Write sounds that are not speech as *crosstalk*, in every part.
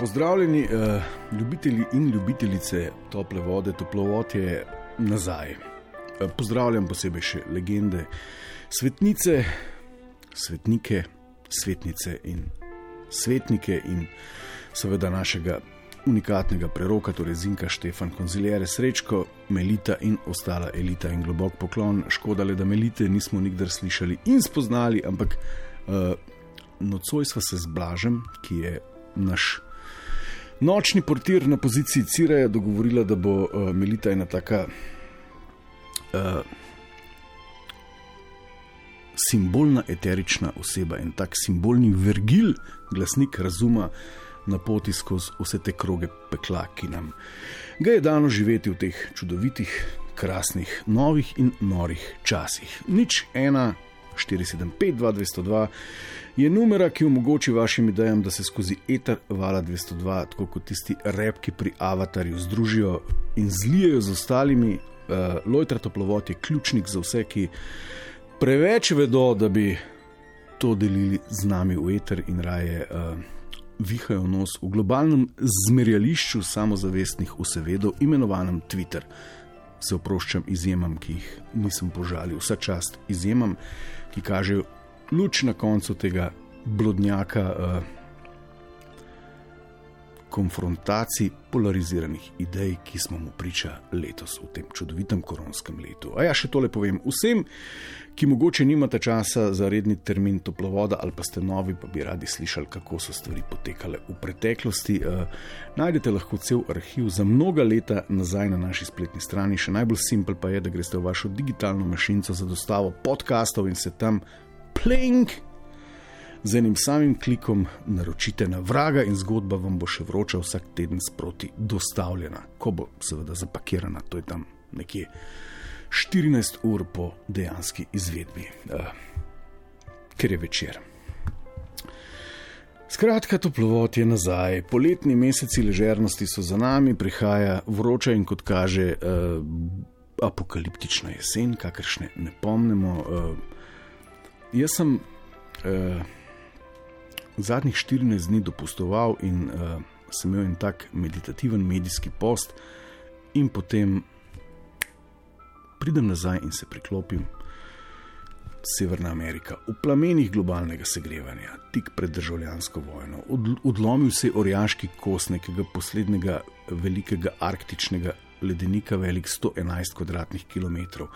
Pozdravljeni, uh, ljubitelji in ljubitelice tople vode, toplovod je nazaj. Uh, pozdravljam posebej še legende, svetnice, svetnike, svetnice in svetnike in seveda našega unikatnega preroka, torej Zinka Štefan Konzilijere Srečko, Melita in ostala elita in globok poklon. Škoda le, da Melite nismo nikdar slišali in spoznali, ampak uh, nocoj sva se z Blažem, ki je naš. Nočni portir na poziciji Cireja dogovorila, da bo uh, Melita ena taka uh, simbolna, eterična oseba in tak simbolni vergil, glasnik razuma na poti skozi vse te kroge pekla, ki nam ga je dano živeti v teh čudovitih, krasnih, novih in norih časih. Nič ena, 475, 2202 je numera, ki omogoča vašim idejam, da se skozi eter vala 202, tako kot tisti repki pri avatarju, združijo in zlijejo z ostalimi. Uh, Lojtra toplovod je ključnik za vse, ki preveč vedo, da bi to delili z nami v eter in raje. Uh, Vihajo nos v globalnem zmerjališču samozavestnih vsevedov, imenovanem Twitter. Se oproščam izjemam, ki jih nisem požalil, vsa čast izjemam, ki kažejo luč na koncu tega blodnjaka uh, konfrontacij polariziranih idej, ki smo mu priča letos v tem čudovitem koronskem letu. A ja, še tole povem vsem, ki mogoče nimate časa za redni termin toplovoda ali pa ste novi, pa bi radi slišali, kako so stvari potekale v preteklosti. Uh, najdete lahko cel arhiv za mnoga leta nazaj na naši spletni strani. Še najbolj simpel pa je, da greste v vašo digitalno mašinco za dostavo podkastov in se tam plink. Z enim samim klikom naročite na vraga, in zgodba vam bo še vroča vsak teden sproti dostavljena, ko bo seveda zapakirana, to je tam nekje 14 ur po dejanski izvedbi, uh, ker je večer. Skratka, toplovod je nazaj, poletni meseci ležernosti so za nami, prihaja vroča in kot kaže uh, apokaliptična jesen, kakršne ne pomnimo. Uh, jaz sem. Uh, zadnjih 14 dni dopustoval in uh, sem imel en tak meditativen medijski post, in potem pridem nazaj in se priklopim. Severna Amerika, v plamenih globalnega segrevanja, tik pred državljansko vojno, od, odlomil se je orjaški kos nekega poslednjega velikega arktičnega ledenika, velik 111 km2.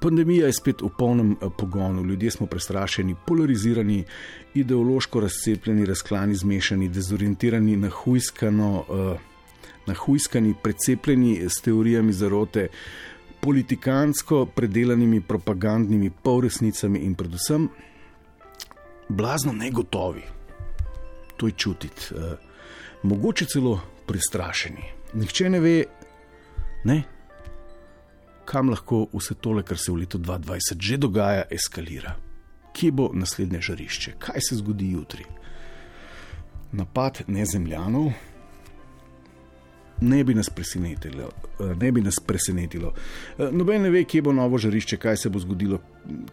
Pandemija je spet v polnem eh, pogonu, ljudje smo prestrašeni, polarizirani, ideološko razcepljeni, razklani, zmešani, dezorientirani, nahujskano, uh, nahujskani, precepljeni s teorijami zarote, politikansko predelanimi propagandnimi polresnicami in predvsem blazno negotovi. To je čutiti, uh, mogoče celo prestrašeni. Nihče ne ve, ne? kam lahko vse tole, kar se v letu 2020 že dogaja, eskalira. Kje bo naslednje žarišče, kaj se zgodi jutri? Napad nezemljanov ne bi nas presenetilo. Ne bi nas presenetilo. Noben ne ve, kje bo novo žarišče, kaj se bo zgodilo,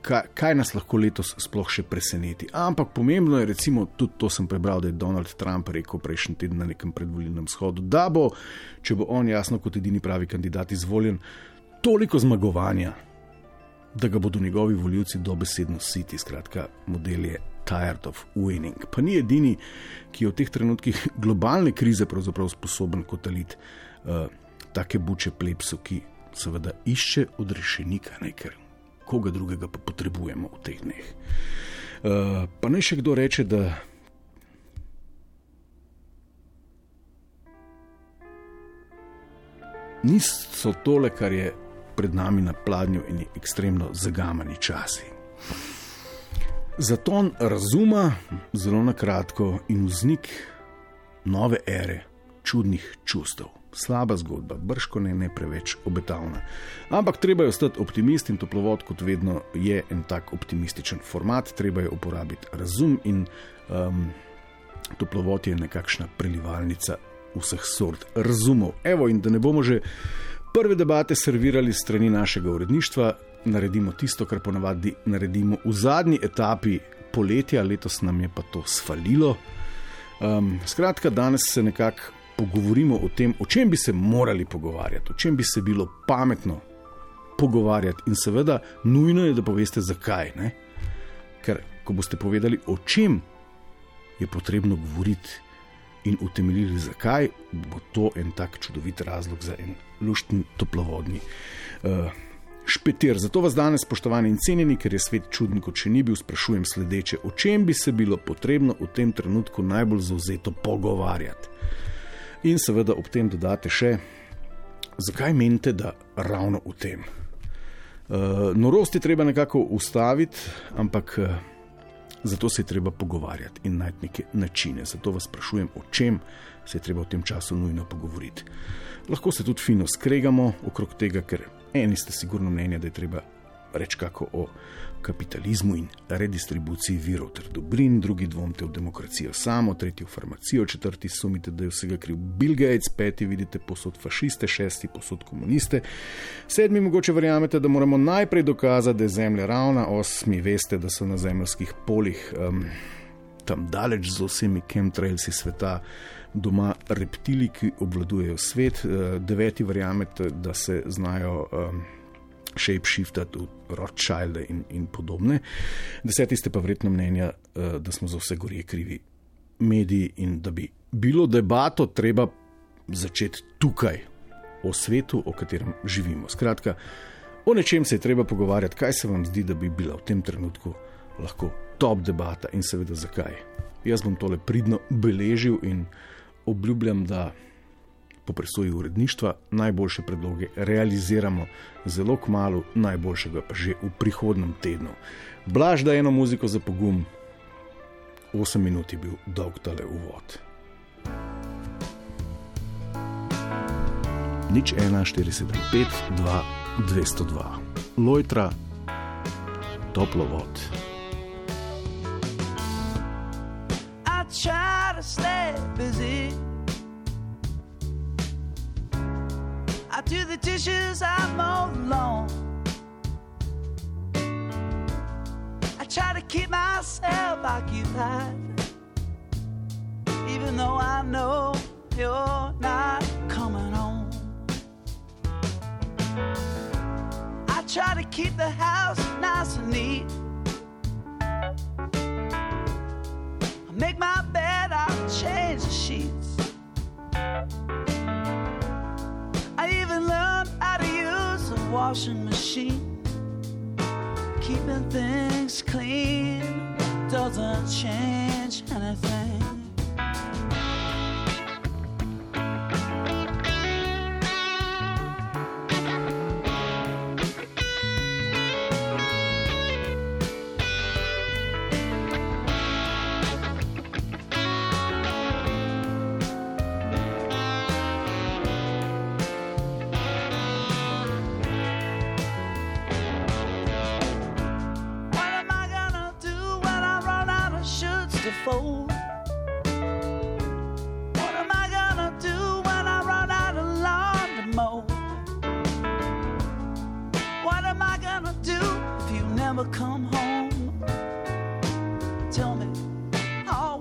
kaj, kaj nas lahko letos sploh še preseneti. Ampak pomembno je, recimo, tudi to sem prebral, da je Donald Trump rekel prejšnji teden na nekem predvolilnem shodu, da bo, če bo on jasno kot edini pravi kandidat izvoljen, toliko zmagovanja, da ga bodo njegovi voljivci dobesedno siti. Skratka, model je tired of winning. Pa ni edini, ki je v teh trenutkih globalne krize pravzaprav sposoben kotaliti uh, take buče plepsu, ki seveda išče odrešenika, ne ker koga drugega pa potrebujemo v teh dneh. Uh, pa naj še kdo reče, da. Niso tole, kar je pred nami na pladnju in ekstremno zagamani časi. Zato razuma, zelo na kratko, in vznik nove ere čudnih čustev. Slaba zgodba, brško ne, ne preveč obetavna. Ampak treba je ostati optimist in toplovod, kot vedno, je en tak optimističen format, treba je uporabiti razum in um, toplovod je nekakšna prelivalnica vseh sort razumov. Evo, in da ne bomo že prve debate servirali strani našega uredništva, naredimo tisto, kar ponavadi naredimo v zadnji etapi poletja, letos nam je pa to svalilo. Um, skratka, danes se nekako pogovorimo o tem, o čem bi se morali pogovarjati, o čem bi se bilo pametno pogovarjati, in seveda, nujno je, da poveste, zakaj. Ne? Ker, ko boste povedali, o čem je potrebno govoriti in utemeljili, zakaj, bo to en tak čudovit razlog za en luštni toplovodni. Uh, Špetir. Zato vas danes, spoštovani in cenjeni, ker je svet čuden, kot še ni bil, sprašujem sledeče: o čem bi se bilo potrebno v tem trenutku najbolj zauzeto pogovarjati? In seveda ob tem dodate še, zakaj menite, da ravno v tem? Uh, norost je treba nekako ustaviti, ampak uh, zato se je treba pogovarjati in najti neke načine. Zato vas sprašujem, o čem se je treba v tem času nujno pogovoriti. Lahko se tudi fino skregamo okrog tega, ker eni ste sigurno mnenja, da je treba reči kako o kapitalizmu in redistribuciji virov ter dobrin, drugi dvomite v demokracijo samo, tretji v farmacijo, četrti sumite, da je vsega kriv Bill Gates, peti vidite posod fašiste, šesti posod komuniste, sedmi mogoče verjamete, da moramo najprej dokazati, da je Zemlja ravna, osmi veste, da so na zemljskih polih um, tam daleč z vsemi chemtrailsi sveta. Doma reptili, ki obvladujejo svet, deveti verjamete, da se znajo um, shapeshiftati v Rothschilde in, in podobne. Deseti ste pa vredno mnenja, eh, da smo za vse gorje krivi mediji in da bi bilo debato treba začeti tukaj, o svetu, o katerem živimo. Skratka, o nečem se je treba pogovarjati, kaj se vam zdi, da bi bila v tem trenutku lahko top debata in seveda zakaj. Jaz bom tole pridno beležil in obljubljam, da po presoji uredništva najboljše predloge realiziramo zelo kmalo, najboljšega pa že v prihodnem tednu. Blaž da eno muziko za pogum, 8 minut je bil dolg tale uvod. Nič 1, 475, 2, 202, Lojtra, toplo vod. I try to stay busy. Do the dishes, I mow the lawn. I try to keep myself occupied, even though I know you're not coming home. I try to keep the house nice and neat. I make my bed, I change the sheets. Washing machine. Keeping things clean doesn't change anything.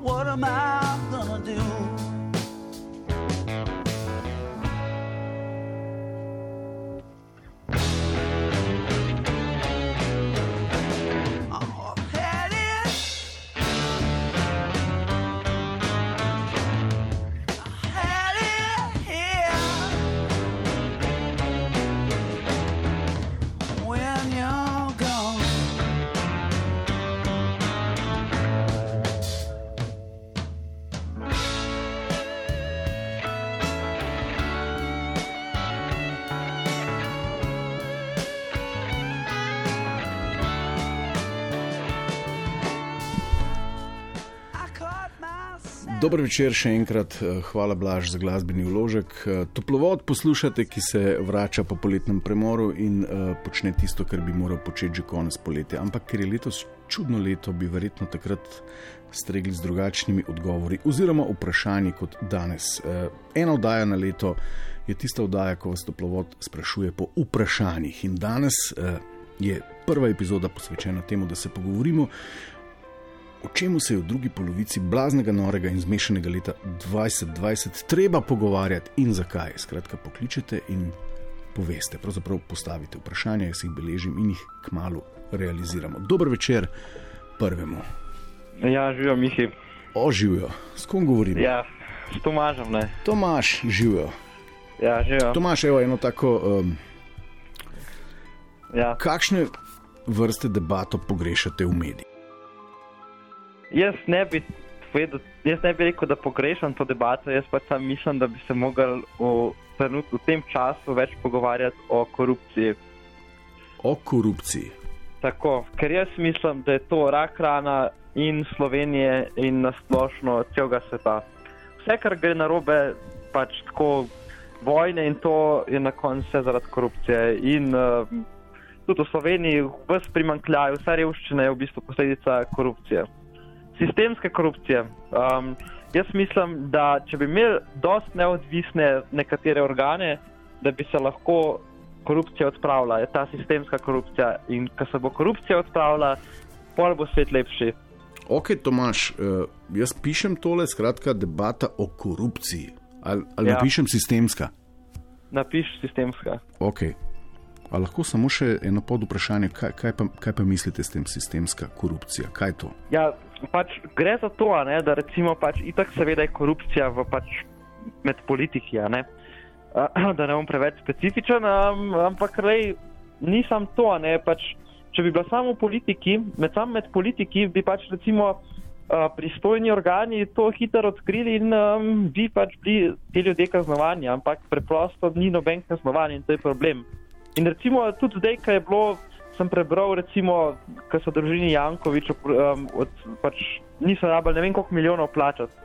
what am I gonna do? Dobro večer še enkrat, eh, hvala Blaž za glasbeni vložek. Eh, toplovod poslušate, ki se vrača po poletnem premoru in uh, počne tisto, kar bi moral početi že konec poletja. Ampak ker je letos čudno leto, bi verjetno takrat stregli z drugačnimi odgovori oziroma vprašanji kot danes. Uh, ena oddaja na leto je tista oddaja, ko vas toplovod sprašuje po vprašanjih. In danes uh, je prva epizoda posvečena temu, da se pogovorimo o čem se je v drugi polovici blaznega, norega in zmešnega leta 2020 treba pogovarjati in zakaj. Skratka, pokličete in poveste, pravzaprav postavite vprašanja, jaz jih beležim in jih kmalo realiziramo. Dober večer prvemu. Ja, živijo, Mihi. Oživijo, s kom govorim? Ja, s Tomažem. Ne. Tomaž, živijo. Ja, živijo. Tomaž, evo eno tako. Um, ja. Kakšne vrste debato pogrešate v medijih? Jaz ne bi povedal, jaz ne bi rekel, da pogrešam to debato, jaz pa sam mislim, da bi se mogli v, trenutku, v tem času več pogovarjati o korupciji. O korupciji. Tako, ker jaz mislim, da je to rak rana in Slovenije in nasplošno celega sveta. Vse, kar gre na robe, pač tako vojne in to je na koncu vse zaradi korupcije. In uh, tudi v Sloveniji, vse primankljaj, vse revščine je v bistvu posledica korupcije sistemske korupcije. Um, jaz mislim, da če bi imeli dost neodvisne nekatere organe, da bi se lahko korupcija odpravila, je ta sistemska korupcija. In ko se bo korupcija odpravila, pol bo svet lepši. Ok, Tomaš, uh, jaz pišem tole, skratka, debata o korupciji. Ali, ali ja. napišem sistemska? Napiš sistemska. Ok. A lahko samo še eno pod vprašanje, kaj, kaj, pa, kaj pa mislite s tem sistemska korupcija? Kaj je to? Ja, pač gre za to, ne, da recimo pač itak seveda je korupcija v, pač, med politiki, ne, *clears throat* da ne bom preveč specifičen, ampak rej, nisem to. Ne, pač, če bi bila samo v politiki, med, sam med politiki, bi pač recimo pristojni organi to hitro odkrili in um, bi pač bili ti ljudje kaznovani, ampak preprosto ni noben kaznovan in to je problem. In recimo tudi zdaj, ko je bilo sem prebral, recimo, ko so družini Jankovič, um, pač niso rabili ne vem koliko milijonov plačati.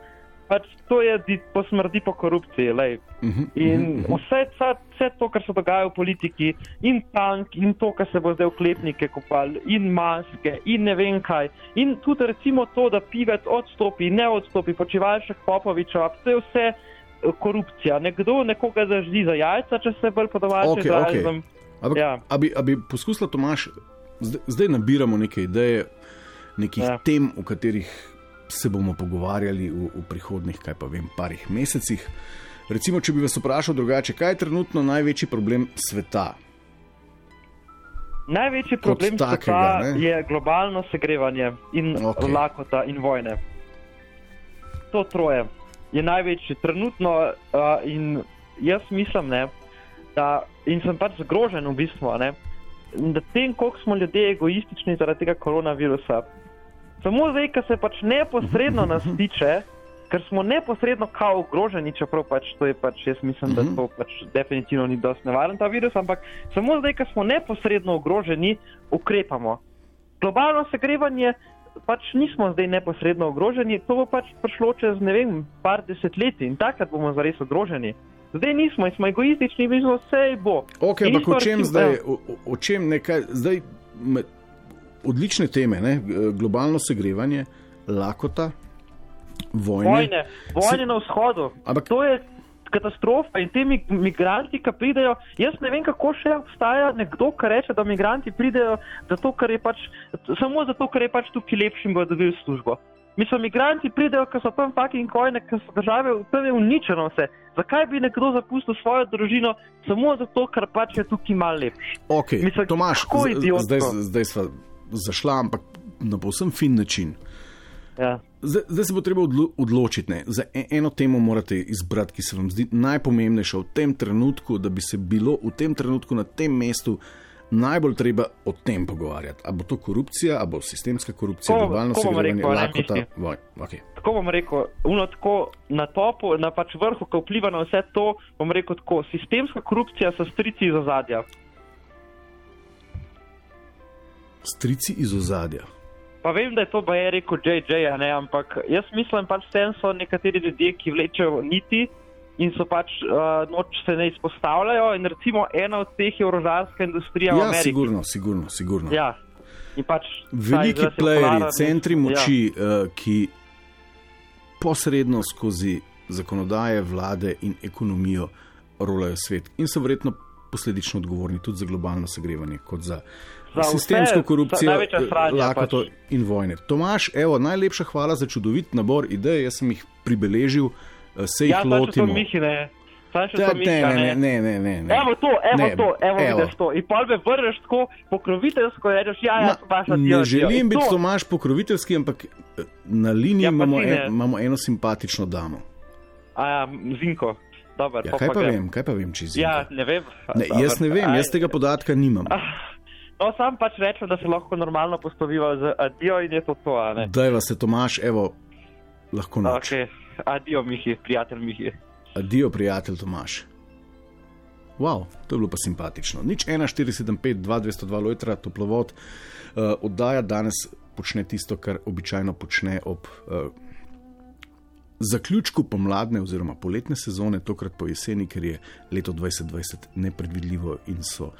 Pač to je di, posmrdi po korupciji. Uh -huh, in uh -huh. vse, vse, vse to, kar se dogaja v politiki, in tank, in to, kar se bo zdaj v klepnike kopali, in maske, in ne vem kaj. In tudi recimo to, da pivec odstopi, ne odstopi, počivalšek Popoviča, to je vse eh, korupcija. Nekdo nekoga zaždi za jajca, če se bolj podoba. Okay, okay. Ampak, ja. a bi, a bi poskusila, Tomaš, zdaj, zdaj nabiramo neke ideje, nekih ja. tem, o katerih se bomo pogovarjali v, v prihodnih, kaj pa vem, parih mesecih. Recimo, če bi vas vprašal drugače, kaj je trenutno največji problem sveta? Največji problem takega, sveta ne? je globalno segrevanje in okay. lakota in vojne. To troje je največji trenutno uh, in jaz mislim, ne, da in sem pač zgrožen v bistvu, ne, da tem, koliko smo ljudje egoistični zaradi tega koronavirusa. Samo zdaj, ki se pač neposredno *laughs* nas tiče, ker smo neposredno kao ogroženi, čeprav pač to je pač, jaz mislim, da to pač definitivno ni dosti nevaren ta virus, ampak samo zdaj, ki smo neposredno ogroženi, ukrepamo. Globalno segrevanje. Pač nismo zdaj neposredno ogroženi, to bo pač prišlo čez ne vem, par desetletij in takrat bomo zares ogroženi. Zdaj nismo smo egoistični, mi smo vse bo. Ok, ampak o čem zdaj, o, o čem nekaj, zdaj me, odlične teme, ne? globalno segrevanje, lakota, vojne. Vojne, vojne Se... na vzhodu. Ampak to je katastrofa in ti migranti, ki pridejo, jaz ne vem, kako še obstaja nekdo, ki reče, da migranti pridejo zato, pač, samo zato, ker je pač tukaj lepši in bodo dobili službo. Mislim, migranti pridejo, ker so tam fucking kojne, ker so države tam uničene vse. Zakaj bi nekdo zapustil svojo družino samo zato, ker pač je tukaj malo lepši? Ok, Mislim, Tomaš, zdaj, zdaj smo zašla, ampak na povsem fin način. Ja. Zdaj, zdaj se bo treba odločiti. Ne. Za e-, eno temo morate izbrati, ki se vam zdi najpomembnejša v tem trenutku, da bi se bilo v tem trenutku na tem mestu najbolj treba o tem pogovarjati. Ali bo to korupcija, ali bo sistemska korupcija, ali globalno segrevanje, lakota. Okay. Tako bom rekel, uno, tako na topu, na pač vrhu, ko vpliva na vse to, bom rekel tako, sistemska korupcija so strici iz ozadja. Strici iz ozadja. Pa vem, da je to baje rekel JJ, ne, ampak jaz mislim pač, da so nekateri ljudje, ki vlečejo niti in so pač uh, noč se ne izpostavljajo. In recimo ena od teh je orožarska industrija v Ja, Ameriki. sigurno, sigurno. sigurno. Ja. In pač Veliki popularen. centri moči, Ja. ja. uh, ki posredno skozi zakonodaje, vlade in ekonomijo rolajo svet in so verjetno posledično odgovorni tudi za globalno segrevanje, kot za, Za vse, sistemsko za korupcijo, sranja lakoto pač. in vojne. Tomaš, evo, najlepša hvala za čudovit nabor idej, jaz sem jih pribeležil, eh, se jih Ja, to lotimo. Mihine. Zdaj še Da, to ne, Miha, ne, ne, ne, ne, ne. Evo to, evo Ne, to, evo, evo. vidiš to. In pa me vrneš tako pokroviteljsko rečeš, ja, ja, vaša ne želim biti Tomaš pokroviteljski, ampak eh, na liniji Ja, pa imamo, ti ne. en, imamo eno simpatično damo. A ja, zinko. Dobar, Ja, pol kaj pa grem. vem, kaj pa vem, če Ja, zim. ne vem. Ne, jaz ne vem, jaz tega podatka nimam. No, sam pač rečem, da se lahko normalno postaviva z adijo in je to to, a ne? Daj vas, Tomaš, evo, lahko noč. Ok, adijo, Mihi, prijatelj Mihi. Adijo, prijatelj Tomaš. Wow, to je bilo pa simpatično. Nič 1475, 2202 Lojtra, toplovod, uh, oddaja danes počne tisto, kar običajno počne ob uh, zaključku pomladne oziroma poletne sezone, tokrat po jeseni, ker je leto 2020 nepredvidljivo in so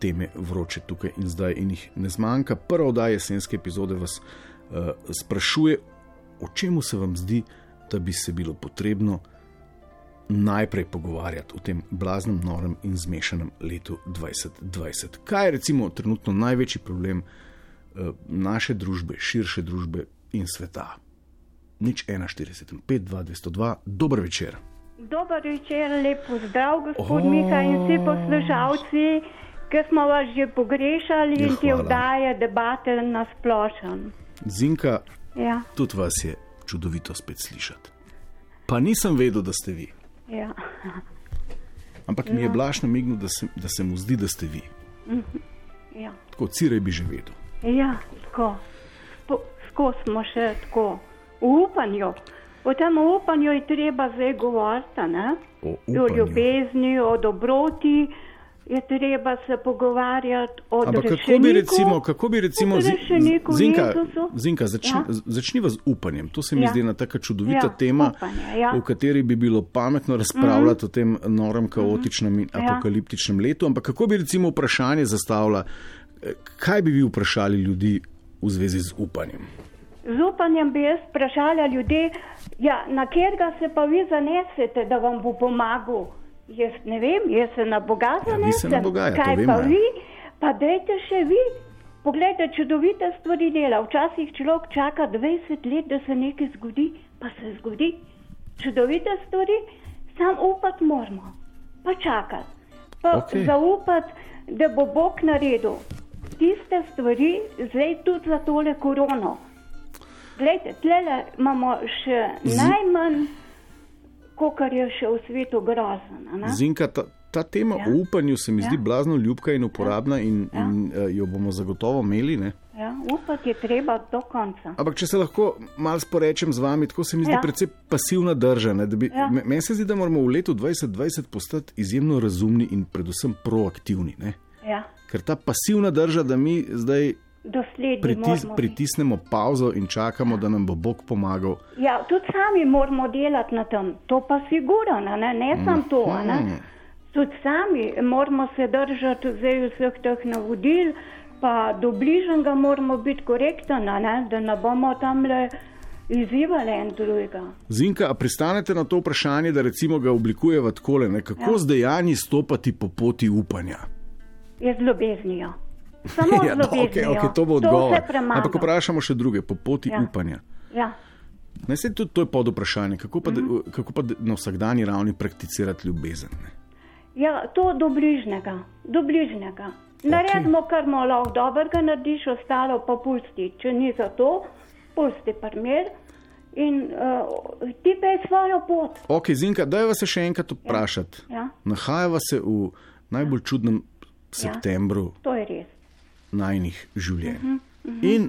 teme vroče tukaj in zdaj in jih ne zmanjka. Prva oddaja jesenske epizode vas uh, sprašuje, o čemu se vam zdi, da bi se bilo potrebno najprej pogovarjati o tem blaznem, norem in zmešanem letu 2020. Kaj je recimo trenutno največji problem uh, naše družbe, širše družbe in sveta? Nič 41, 5, 2, 202, dober večer. Dober večer, lepo zdrav, gospod oh. Mika in vsi poslušalci, ki smo vas že pogrešali Ja, in ti vdaje debate na splošen. Zinka, Ja, tudi vas je čudovito spet slišati. Pa nisem vedel, da ste vi. ja. Ampak mi je blaš namignil, da se, da se mu zdi, da ste vi. ja. Tako cirej bi že vedel. ja tako. Skozi smo še tako v upanju. O tem upanju je treba zdaj govoriti? O o ljubezni, o dobroti. Je treba se pogovarjati o Ampak kako bi recimo, kako bi recimo, odrešeniku Zinka, Jezusu. Zinka začni, Ja. ja. začniva z upanjem. To se mi Ja. ja. zdi ena taka čudovita Ja, tema, upanje, ja. o kateri bi bilo pametno razpravljati mm o tem norem, kaotičnem in Ja. apokaliptičnem letu. Ampak kako bi recimo vprašanje zastavila, eh, kaj bi vi vprašali ljudi v zvezi z upanjem? Z upanjem bi jaz vprašala ljudi, ja, na katerega se pa vi zanesete, da vam bo pomagal. Jaz ne vem, jaz se na Boga Ja, zanesem. na Boga, ja, Kaj vemo, pa ja. vi, pa dajte še vi. Poglejte, čudovite stvari dela. Včasih človek čaka 20 let, da se nekaj zgodi, pa se zgodi. Čudovite stvari, sam upati moramo, pa čakati. Pa Okej. zaupati, da bo Bog naredil tiste stvari, zdaj tudi za tole korono. Glejte, tlele imamo še Z- najmanj, kar je še v svetu grozen. Zinka, ta, ta tema Ja. ja. o upanju se mi Ja. zdi blazno ljubka in uporabna, in, Ja. ja. in uh, jo bomo zagotovo imeli. Ne? Ja, upati je treba do konca. Ampak, če se lahko malo sporečem z vami, tako se mi zdi Ja. ja. precej pasivna drža. ne, Bi, Ja. ja. Meni se zdi, da moramo v letu 2020 postati izjemno razumni in predvsem proaktivni. Ne? Ja, Ker ta pasivna drža, da mi zdaj dosledni pritis, pritisnemo pauzo in čakamo, da nam bo Bog pomagal. Ja, tudi sami moramo delati na tem, to pa sigurno, ne, ne samo to. a Ne. Mhm. Tudi sami moramo se držati zdaj vseh teh navodil, pa do bližnjega moramo biti korektni, da ne bomo tam le izzivali en drugega. Zinka, a pristanete na to vprašanje, da recimo ga oblikujeva takole, ne? kako ja. z dejanji stopati po poti upanja? Je z ljubeznijo. Samo *laughs* ja, no, okay, okay, to bo To odgovor. premaga. Ampak vprašamo še druge, po poti Ja. ja. upanja. Ja. Ne, sej tudi to je pod vprašanje, kako pa, mm -hmm. kako pa na vsakdanji ravni prakticirati ljubezen. Ne? ja, to do bližnjega, do bližnjega. Naredimo, kar mu lahko dobrega narediš, ostalo pa pusti. Če ni za to, pusti primer in uh, ti pej svojo pot. Ok, Zinka, daj vas še enkrat vprašati. Ja, Nahajava se v najbolj čudnem septembru to je res. Najnih življenj. Uh Mhm, -huh. In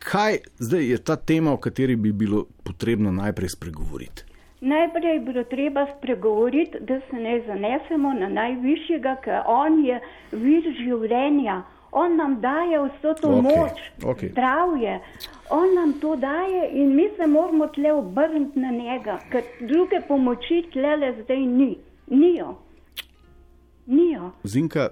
kaj zdaj je ta tema, o kateri bi bilo potrebno najprej spregovoriti? Najprej je bilo treba spregovoriti, da se ne zanesemo na najvišjega, ker on je vir življenja. on nam daje vso to Okej, moč, okej. zdravje. On nam to daje in mi se moramo tle obrniti na njega, ker druge pomoči tle zdaj ni. Nijo. Nijo. Zinka,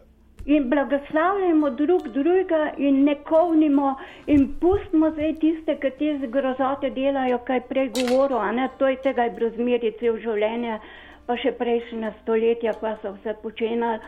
In blagoslavljamo drug drugega in ne kovnimo in pustimo zdaj tiste, ki te grozote delajo, kaj prej govoril, a ne, to je tega je bilo zmeri cel življenje, pa še prejšnja stoletja, pa so vse počenjali.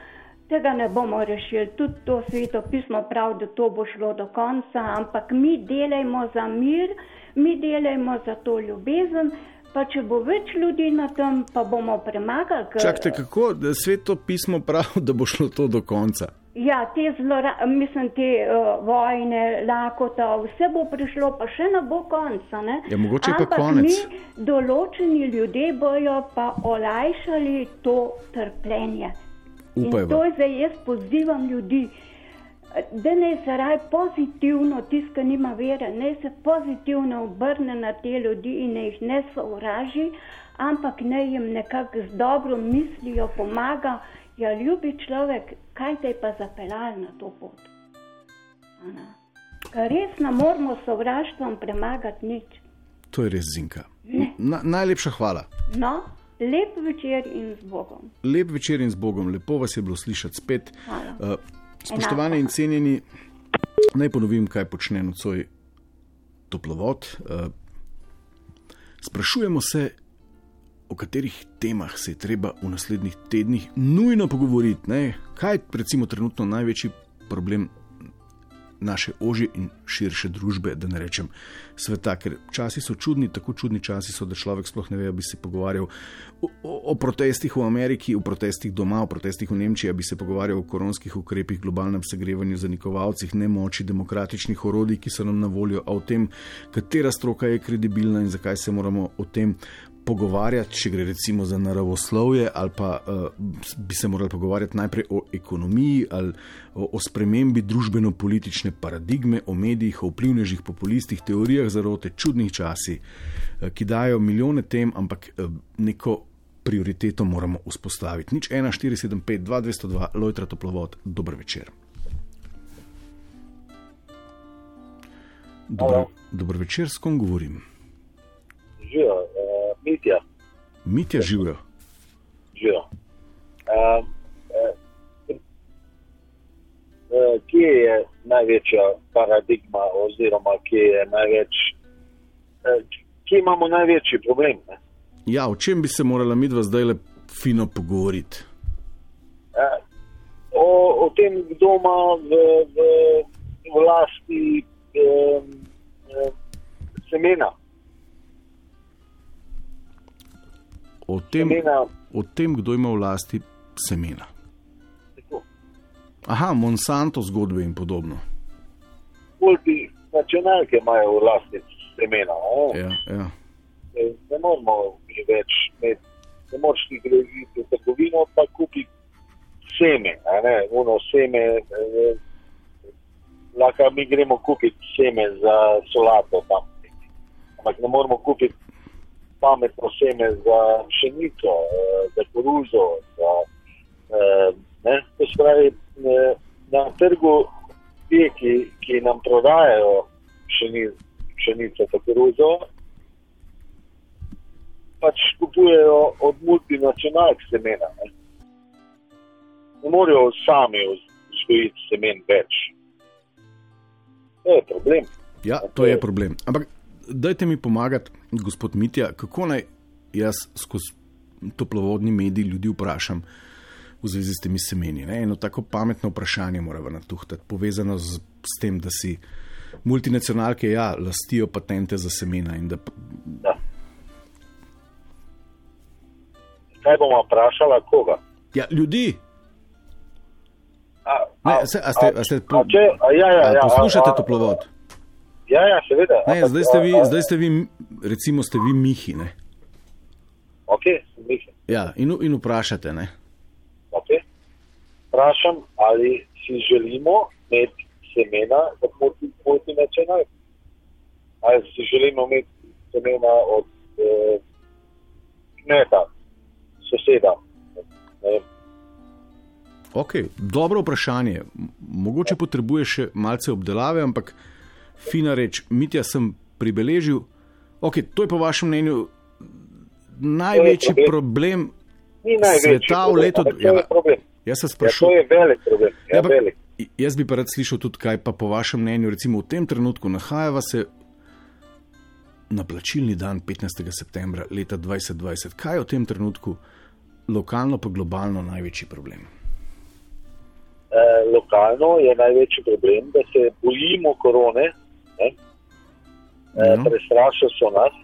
Tega ne bomo rešili. Tudi to sveto pismo pravi, da to bo šlo do konca, ampak mi delajmo za mir, mi delajmo za to ljubezen, pa če bo več ljudi na tem, pa bomo premagali. ker- čakajte, kako da sveto pismo pravi, *laughs* da bo šlo to do konca? Ja, te zlora, mislim, te uh, vojne, lakota, vse bo prišlo, pa še ne bo konca. Ne? Ja, mogoče pa Ampak konec. Mi, določeni ljudje bojo pa olajšali to trpljenje. In Upajva. to je zdaj jaz pozivam ljudi, da naj se raj pozitivno, tisti, ki nima vere, naj se pozitivno obrne na te ljudi in naj jih ne sovraži, ampak naj jim nekako z dobro mislijo pomaga. Ja, ljubi človek, kaj te pa zapeljal na to pot? A ne? Ker res ne moramo sovraštvom premagati nič. To je res zinka. Na, najlepša hvala. No, lep večer in z Bogom. Lep večer in z Bogom, lepo vas je bilo slišati spet. Hvala. Uh, spoštovani in cenjeni, naj ponovim, kaj počne nocoj toplovod. Uh, sprašujemo se, o katerih temah se je treba v naslednjih tednih nujno pogovoriti. Ne? Kaj je recimo trenutno največji problem naše ožje in širše družbe, da ne rečem sveta, ker časi so čudni, tako čudni časi so, da človek sploh ne ve, da bi se pogovarjal o, o, o protestih v Ameriki, o protestih doma, o protestih v Nemčiji, bi se pogovarjal o koronskih ukrepih, globalnem segrevanju, zanikovalcih, nemoči demokratičnih orodij, ki so nam na voljo, a o tem, katera stroka je kredibilna in zakaj se moramo o tem pogovarjati, če gre recimo za naravoslovje, ali pa uh, bi se morali pogovarjati najprej o ekonomiji ali o, o spremembi družbeno-politične paradigme, o medijih, o vplivnežih, populistih, teorijah zarote, čudnih časih, uh, ki dajo milijone tem, ampak uh, neko prioriteto moramo vzpostaviti. Nič 1, 4, 7, 5, 2, 202, Lojtra Toplovod, dober večer. Dobro, dober večer, s kom govorim? Živijo, Mitja, Mitja živijo. živijo. Uh, kje je največja paradigma, oziroma kje je največ, uh, kje imamo največji problem? Ne? Ja, o čem bi se morala midva zdaj le fino pogovoriti? O, o tem, kdo ima v, v, v lasti um, um, semena. O tem, semena o tem, kdo ima v lasti semena. tako. Aha, Monsanto zgodbe in podobno. Multinacionalke imajo v lasti semena. Ne? Ja, ja. ne, ne moramo več imeti, ne moreš ti greti v trgovino, pa kupi seme, ne, uno seme, eh, lahko mi gremo kupiti seme za solato tam. Ampak ne moramo kupiti pametno seme za pšenico, eh, za koruzo, za, eh, ne, to se pravi, eh, na trgu ti, ki, ki nam prodajajo pšeni- pšenico, za koruzo, pač kupujejo od multinacionalk semena. Ne, ne morejo sami vzgojiti semen več. To je problem. ja, to je problem. Ampak dajte mi pomagati, gospod Mitja, kako naj jaz skozi toplovodni medij ljudi vprašam v zvezi s temi semeni. Ne? Eno tako pametno vprašanje moramo natuhtati, povezano z, s tem, da si multinacionalke ja, lastijo patente za semena in da Da. Kaj bomo vprašali, koga? ja, ljudi. A, Ne, a- se- a ste- a ste po- a če, a ja, ja, A ja, poslušate a- a- toplovod? Ja, ja, seveda. Ne, ampak, zdaj ste vi, a- a- zdaj ste vi, recimo, ste vi Mihi. Ne? Ok, mislim. Ja, in, in vprašate. Ne? Okay. Vprašam, ali si želimo imeti semena od multi- multinacionalk. Ali si želimo imeti semena od eh, kmeta, soseda. Ne vem. Okay, dobro vprašanje. Mogoče potrebuješ še malce obdelave, ampak fina reč, Mitja sem pribeležil. Okay, to je po vašem mnenju največji problem. problem Ni največji sveta v problem, letu. ampak to je problem. jaz se Ja, to sprašujem. je velik problem. Ja, Ja, velik. jaz bi pa rad slišal tudi, kaj pa po vašem mnenju, recimo v tem trenutku nahajava se na plačilni dan 15. septembra leta 2020. Kaj je v tem trenutku lokalno pa globalno največji problem? Eh, lokalno je največji problem, da se bojimo korone. Ne? Eh, Ja. Prestrašili so nas,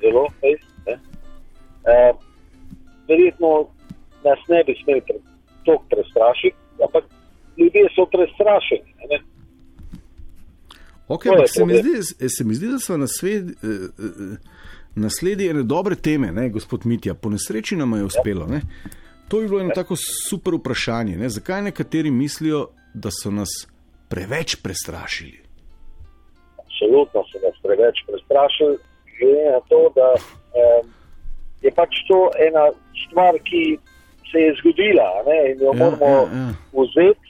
zelo fejs. Eh, Verjetno nas ne bi smeli pre, toliko prestrašiti, ampak ljudje so prestrašeni. Ne? Okay, je ampak se, mi zdi, se mi zdi, da smo nasledi, eh, eh, nasledi ene dobre teme, ne, gospod Mitja. Po nesreči nam je uspelo. Ne. To bi bilo eno tako super vprašanje. Ne. Zakaj nekateri mislijo, da so nas preveč prestrašili? Absolutno so nas preveč prestrašili, glede na to, da eh, je pač to ena stvar, ki se je zgodila ne, in jo Ja, moramo ja, ja. vzeti.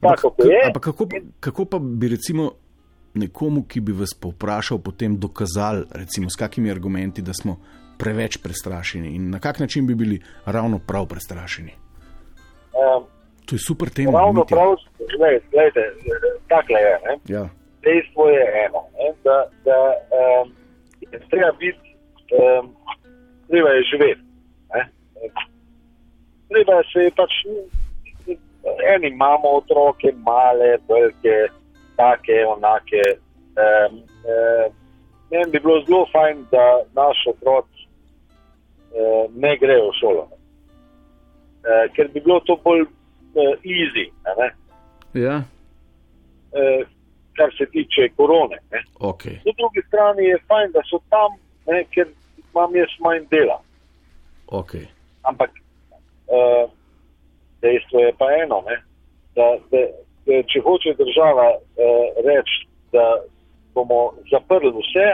Tako kot je. ampak kako, pa- kako pa bi recimo nekomu, ki bi vas povprašal, potem dokazali, recimo s kakimi argumenti, da smo preveč prestrašeni in na kak način bi bili ravno prav prestrašeni? Um, To je super tema. ravno Mitja. prav, gledajte, takle je. Ne? Ja. Dejstvo je eno, ne? da, da um, je treba biti, um, treba je živeti. Ne? Treba se je pač, eni imamo otroke, male, velike, take, onake. Um, um, Meni bi bilo zelo fajn, da naš otrok uh, ne gre v šolo. Ne? Uh, ker bi bilo to bolj uh, easy? Ja, uh, kar se tiče korone. Ne? ok. Po drugi strani je fajn, da so tam, ne, ker imam jaz manj dela. okay. Ampak uh, dejstvo je pa eno, ne, da, da, da če hoče država uh, reči, da bomo zaprli vse,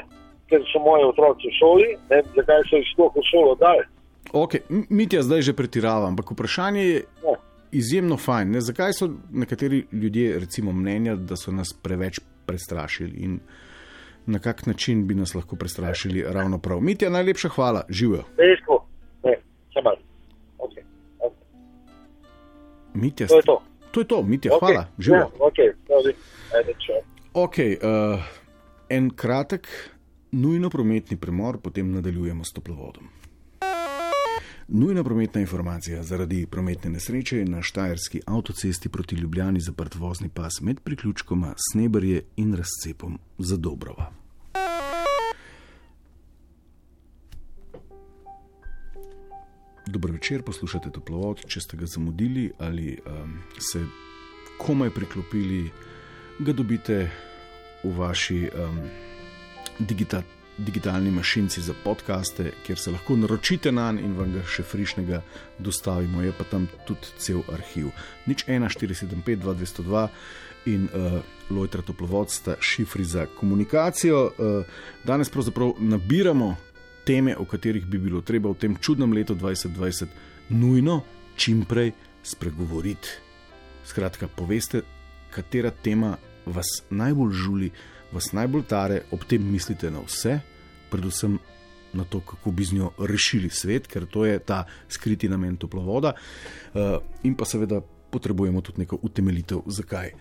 ker so moji otroci v šoli, ne, zakaj so jih sploh v šolo dali. Okay. Mitja zdaj že pretiravam, ampak vprašanje je Ja. Izjemno fajn. Ne? Zakaj so nekateri ljudje recimo mnenja, da so nas preveč prestrašili in na kak način bi nas lahko prestrašili ravno prav? Mitja, najlepša hvala, živijo. Ne, samo malo. Okay. Okay. Mitja, To je to. to je to, Mitja, Okay. hvala, živijo. Ja, okay. Sorry. Ajde, čau. Ok, uh, en kratek, nujno prometni premor, potem nadaljujemo s toplovodom. Nujna prometna informacija zaradi prometne nesreče je na Štajerski avtocesti proti Ljubljani zaprt vozni pas med priključkoma Snebrje in razcepom za Dobrova. Dobro večer, poslušate toplovod. Če ste ga zamudili ali um, se komaj priklopili, ga dobite v vaši um, digita, digitalni mašinci za podkaste, kjer se lahko naročite na njega in vam ga še frišnega dostavimo. Je pa tam tudi cel arhiv. Nič 1, 475, 2202 in uh, Lojtra Toplovod sta šifri za komunikacijo. Uh, danes pravzaprav nabiramo teme, o katerih bi bilo treba v tem čudnem letu 2020 nujno čim prej spregovoriti. Skratka, poveste, katera tema vas najbolj žuli, vas najbolj tare, ob tem mislite na vse, predvsem na to, kako bi z njo rešili svet, ker to je ta skriti namen toplovoda. Uh, in pa seveda potrebujemo tudi neko utemeljitev, zakaj.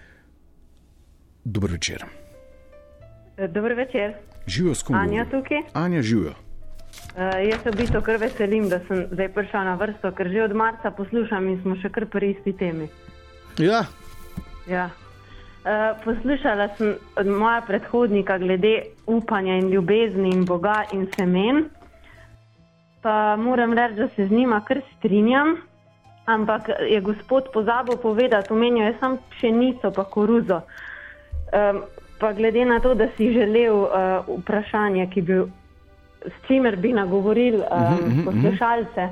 Dobro večer. Dobro večer. Živijo s kom? Anja tukaj. Anja, živijo. Uh, jaz se v bistvu kar veselim, da sem zdaj prišla na vrsto, ker že od marca poslušam in smo še kar pri isti temi. Ja, Ja. Uh, poslušala sem od moja predhodnika glede upanja in ljubezni in Boga in semen. Pa moram reči, da se z njima kar strinjam, ampak je gospod pozabil povedati, omenil je samo pšenico pa koruzo. Um, pa glede na to, da si želel uh, vprašanje, ki bi, s čimer bi nagovoril um, poslušalce,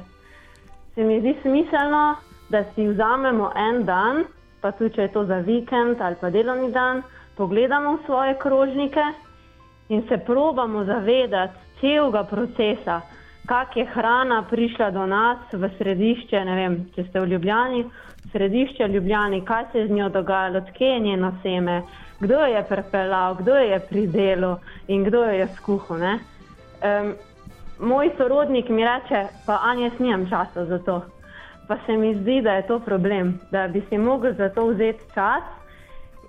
se mi zdi smiselno, da si vzamemo en dan, pa tudi če je to za vikend ali pa delovni dan, pogledamo v svoje krožnike in se probamo zavedati celega procesa, kak je hrana prišla do nas v središče, ne vem, če ste v Ljubljani, središče Ljubljani, kaj se je z njo dogajalo, odkje je njeno seme, kdo jo je prepeljal, kdo jo je pridelal in kdo jo je skuhal. Um, moj sorodnik mi reče, pa Anja, jaz nimam časa za to. Pa se mi zdi, da je to problem, da bi si mogel za to vzeti čas.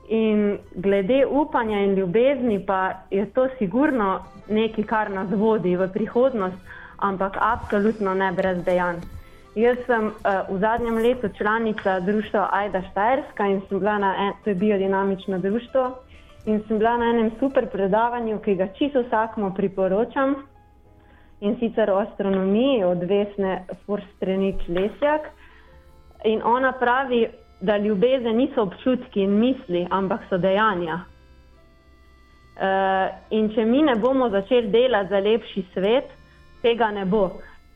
In glede upanja in ljubezni, pa je to sigurno nekaj, kar nas vodi v prihodnost, ampak absolutno ne brez dejanj. Jaz sem uh, v zadnjem letu članica društva Aida Štajerska in sem bila na en, to je biodinamično društvo in sem bila na enem super predavanju, ki ga čisto vsakmu priporočam in sicer o astronomiji od Vesne Forstrenič Lesjak. In ona pravi, da ljubezen niso občutki in misli, ampak so dejanja. Uh, in če mi ne bomo začeli delati za lepši svet, tega ne bo.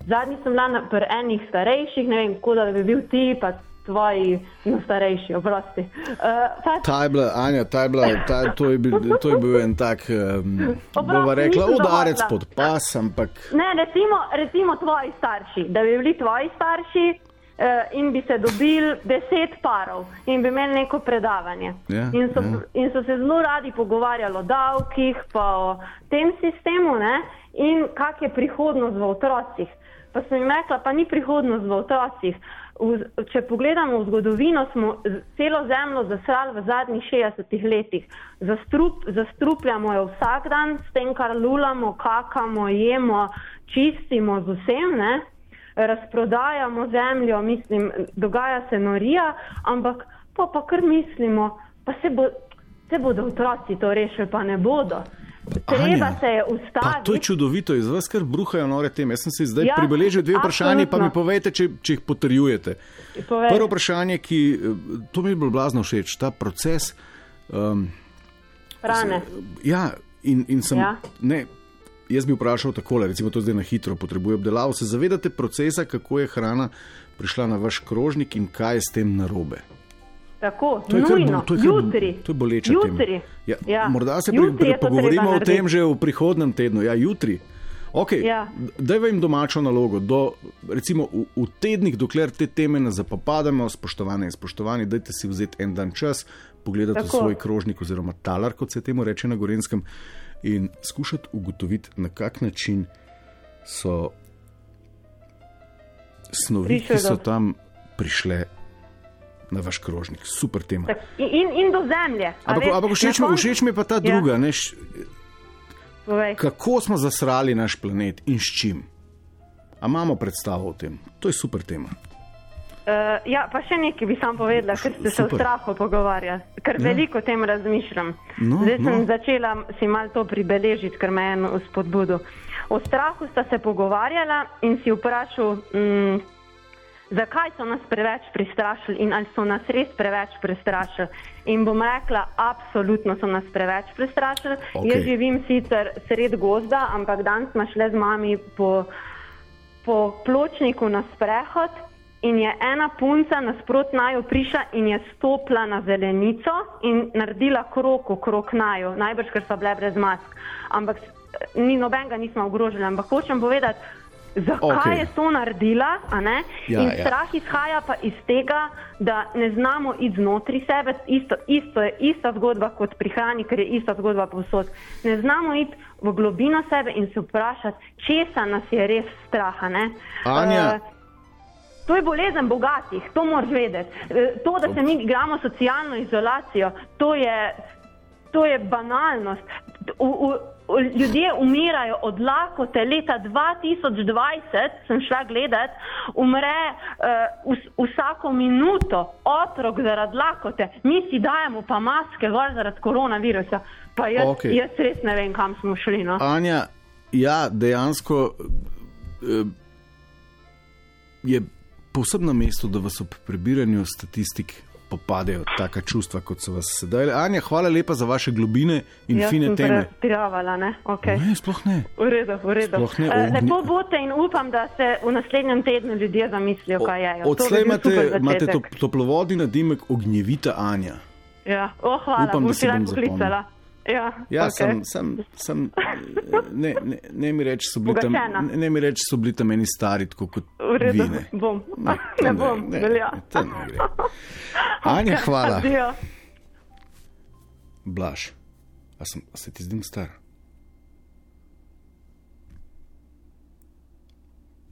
Zadnji sem bila pri enih starejših, ne vem, kako da bi bil ti, pa tvoji no, starejši, oprosti. Uh, ta je bila, Anja, ta je bila, ta, to, je bil, to je bil en tak, um, bova rekla, udarec pod pas, ampak. Ne, recimo, recimo tvoji starši, da bi bili tvoji starši uh, in bi se dobili deset parov in bi imeli neko predavanje. Ja, in, so, ja. in so se zelo radi pogovarjali o davkih, pa o tem sistemu ne? in kak je prihodnost v otrocih. Pa sem jim rekla, pa ni prihodnost v otrocih. V, če pogledamo v zgodovino, smo celo zemljo zasrali v zadnjih 60 letih. Zastrup, zastrupljamo jo vsak dan s tem, kar lulamo, kakamo, jemo, čistimo z vsem. Ne? razprodajamo zemljo, mislim, dogaja se norija, ampak pa, pa kar mislimo, pa se, bo, se bodo otroci to rešili, pa ne bodo. Treba Anja, se je ustaviti. to je čudovito, iz vas kar bruhajo nore teme. Jaz sem si zdaj Ja, pribeležil dve vprašanje, pa mi absolutno. povejte, če, če jih potrjujete. Povej. Prvo vprašanje, ki eh, to mi je bilo blazno všeč, ta proces. Um, Hrane. ja, in, in sem. Ja. Ne, jaz bi vprašal takole, recimo to zdaj na hitro potrebuje obdelavo. Se zavedate procesa, kako je hrana prišla na vaš krožnik in kaj je s tem narobe? Tako, To je kar bo- nujno, to je jutri. To je boleča jutri. tema. Ja, Ja. Morda se Jutri je to pogovorimo o tem že v prihodnem tednu, ja, jutri. Okay, Ja. Dajva jim domačo nalogo. Do, recimo v, v tednih, dokler te teme ne zapopademo, spoštovane in spoštovani, dajte si vzeti en dan čas, pogledati v Tako. svoj krožnik oziroma talar, kot se temu reče na Gorenskem, in skušati ugotoviti, na kak način so snovi, Prišle ki so tam prišle na vaš krožnik. Super tema. Tak, in, in, do zemlje. Ampak, ampak všeč, koncu- všeč mi je pa ta Ja. druga. Ne, š, kako smo zasrali naš planet in s čim? A imamo predstavo o tem? To je super tema. Uh, ja, pa še nekaj bi sam povedala, ker ste se o Super. strahu pogovarjali, ker Ja. ja. veliko o tem razmišljam. No, Zdaj sem no. začela si mal to pribeležiti, ker me je eno spodbudo. O strahu sta se pogovarjala in si vprašal, mm, zakaj so nas preveč prestrašili in ali so nas res preveč prestrašili. In bom rekla, absolutno so nas preveč prestrašili. Okej. Jaz živim sicer sred gozda, ampak danes smo šli z mami po po pločniku na sprehod in je ena punca nasprot naju prišla in je stopila na zelenico in naredila krok okrog naju, najbrž ker so bile brez mask. Ampak s- ni nobenega nismo ogrožili, ampak hočem povedati, zakaj okay. je to naredila? Ja, in ja. strah izhaja pa iz tega, da ne znamo iti znotraj sebe, isto, isto je ista zgodba kot pri hrani, ker je ista zgodba povsod. Ne znamo iti v globino sebe in se vprašati, česa nas je res strah. Anja. Eh, To je bolezen bogatih, to moraš vedeti. Eh, To, da se mi igramo socialno izolacijo, to je, to je banalnost. U, u, ljudje umirajo od lakote. Leta 2020 sem šla gledat, umre uh, vs, vsako minuto otrok zaradi lakote. Mi si dajemo pa maske gor zaradi koronavirusa. Pa jaz, Okej. jaz res ne vem, kam smo šli. No? Anja, ja, dejansko eh, je povsem na mestu, da vas ob prebiranju statistik popadejo taka čustva, kot so vas sedaj. Anja, hvala lepa za vaše globine in Jaz fine teme. preravala, ne? Okay. Ne, sploh ne. V redu, v redu. Sploh ne, ognje- Lepo bote in upam, da se v naslednjem tednu ljudje zamislijo, kaj je. Odslej imate, imate top, toplovodni nadimek ognjevita Anja. Ja, oh, hvala, Upam, bom da si rad bom zapomnil. Ja, Ja, okay. sem, sem, sem ne, ne, ne mi reči, so bili tam, ne, ne mi reči, so bili tam meni stari, tako kot V redu, vi. Ne, bom. *laughs* Ne, Ne, to bom, ne, velja. to ne gre. Anja, *laughs* hvala. Adijo. Blaž, a, sem, a se ti zdim star?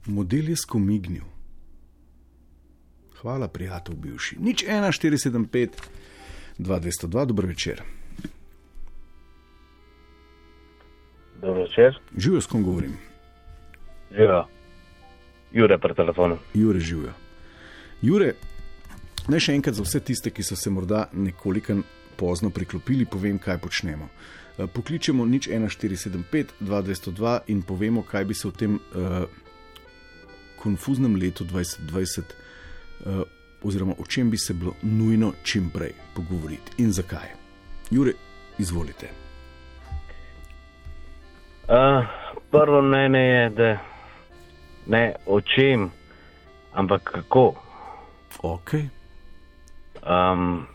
Model je skomignil. Hvala, prijatelj, bivši. Nič 1475, 2202, dober večer. Večer. Živijo, s kom govorim? Živijo. Jure pri telefonu. Jure živijo. Jure, naj še enkrat za vse tiste, ki so se morda nekoliko pozno priklopili, povem, kaj počnemo. Eh, Pokličemo nič 1475, 2202 in povemo, kaj bi se v tem uh, konfuznem letu 2020, uh, oziroma o čem bi se bilo nujno čim prej pogovoriti in zakaj. Jure, izvolite. Uh, prvo mnenje je, da ne o čem, ampak kako. Ok, Um,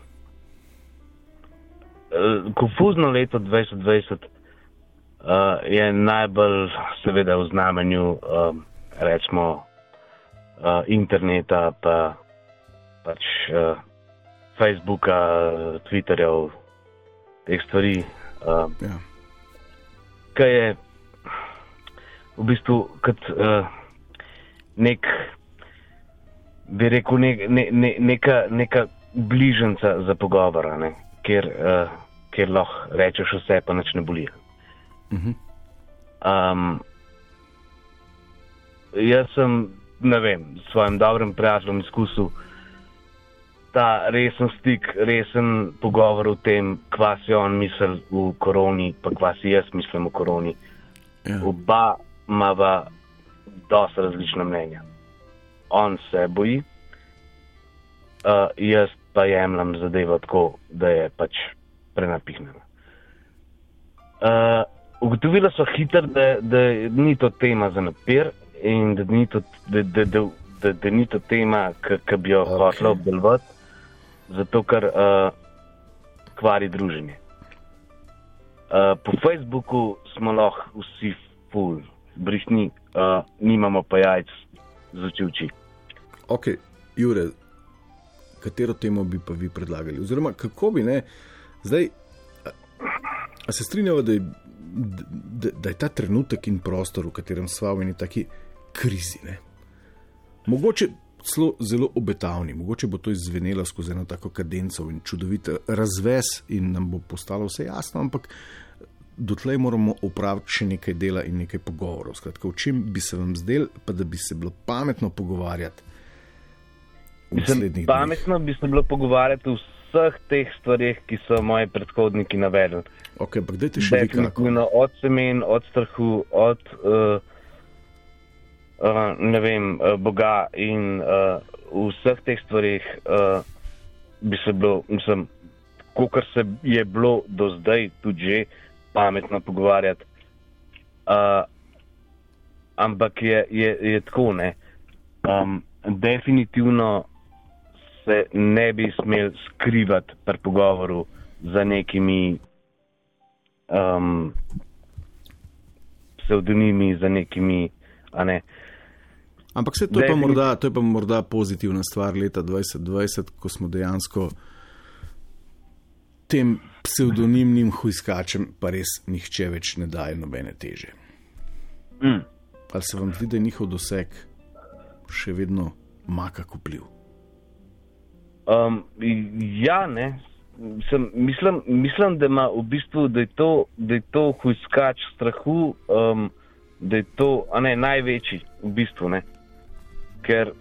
eh, konfuzno leto 2020 uh, je najbolj, seveda, v znamenju, um, rečemo, uh, interneta, pa pač uh, Facebooka, Twitterjev, teh stvari. Uh, ja. ki je v bistvu kot uh, nek, bi rekel, nek, ne, ne, neka, neka bližnjica za pogovor, ne, kjer, uh, kjer lahko rečeš vse, pa nič ne boli. Mhm. Um, jaz sem, ne vem, s svojim dobrim prijateljem izkusil ta resen stik, resen pogovor o tem, kva si on misli v koroni, pa kva si jaz mislim v koroni. Ja. Oba imava dosta različna mnenja. On se boji, uh, jaz pa jemljem zadevo tako, da je pač prenapihnjena. Uh, ugotovila so hitro, da, da ni to tema za napir in da ni to, da, da, da, da, da ni to tema, ki bi jo Ok. okay. hotela obdelovati, zato ker uh, kvari druženje. Uh, po Facebooku smo lahko vsi full, brihni, uh, nimamo pa jajc za oči. Ok, Jure, katero temo bi pa vi predlagali? Oziroma, kako bi ne, zdaj, a, a se strinjava, da je, da, da je ta trenutek in prostor, v katerem smo v eni taki krizi, ne? mogoče celo zelo obetavni, mogoče bo to izvenelo skozi eno tako kadenco in čudovit razves in nam bo postalo vse jasno, ampak dotlej moramo opraviti še nekaj dela in nekaj pogovorov. Skratka, o čem bi se vam zdel, pa da bi se bilo pametno pogovarjati v Mislim, naslednjih dneh. pametno bi se bilo pogovarjati o vseh teh stvarih, ki so moji predhodniki navedli. Ok, ampak dajte še. Definitivno od semen, od strahu, od uh, uh, ne vem, uh, Boga in uh, v vseh teh stvarih uh, bi se bilo, mislim, kot se je bilo do zdaj tudi že pametno pogovarjati. Uh, ampak je, je, je tako, ne. Um, definitivno se ne bi smel skrivati pri pogovoru za nekimi um, pseudonimi, za nekimi, ne. Ampak vse to je, pa morda, to je pa morda pozitivna stvar leta 2020, ko smo dejansko tem pseudonimnim huiskačem pa res nihče več ne daje nobene teže. Mm. Ali se vam zdi, da je njihov doseg še vedno maka vpliv? Um, ja, ne. Sem, mislim, mislim, da ima v bistvu, da je to, da je to huiskač strahu, um, da je to a ne, največji v bistvu. Ne. Ker,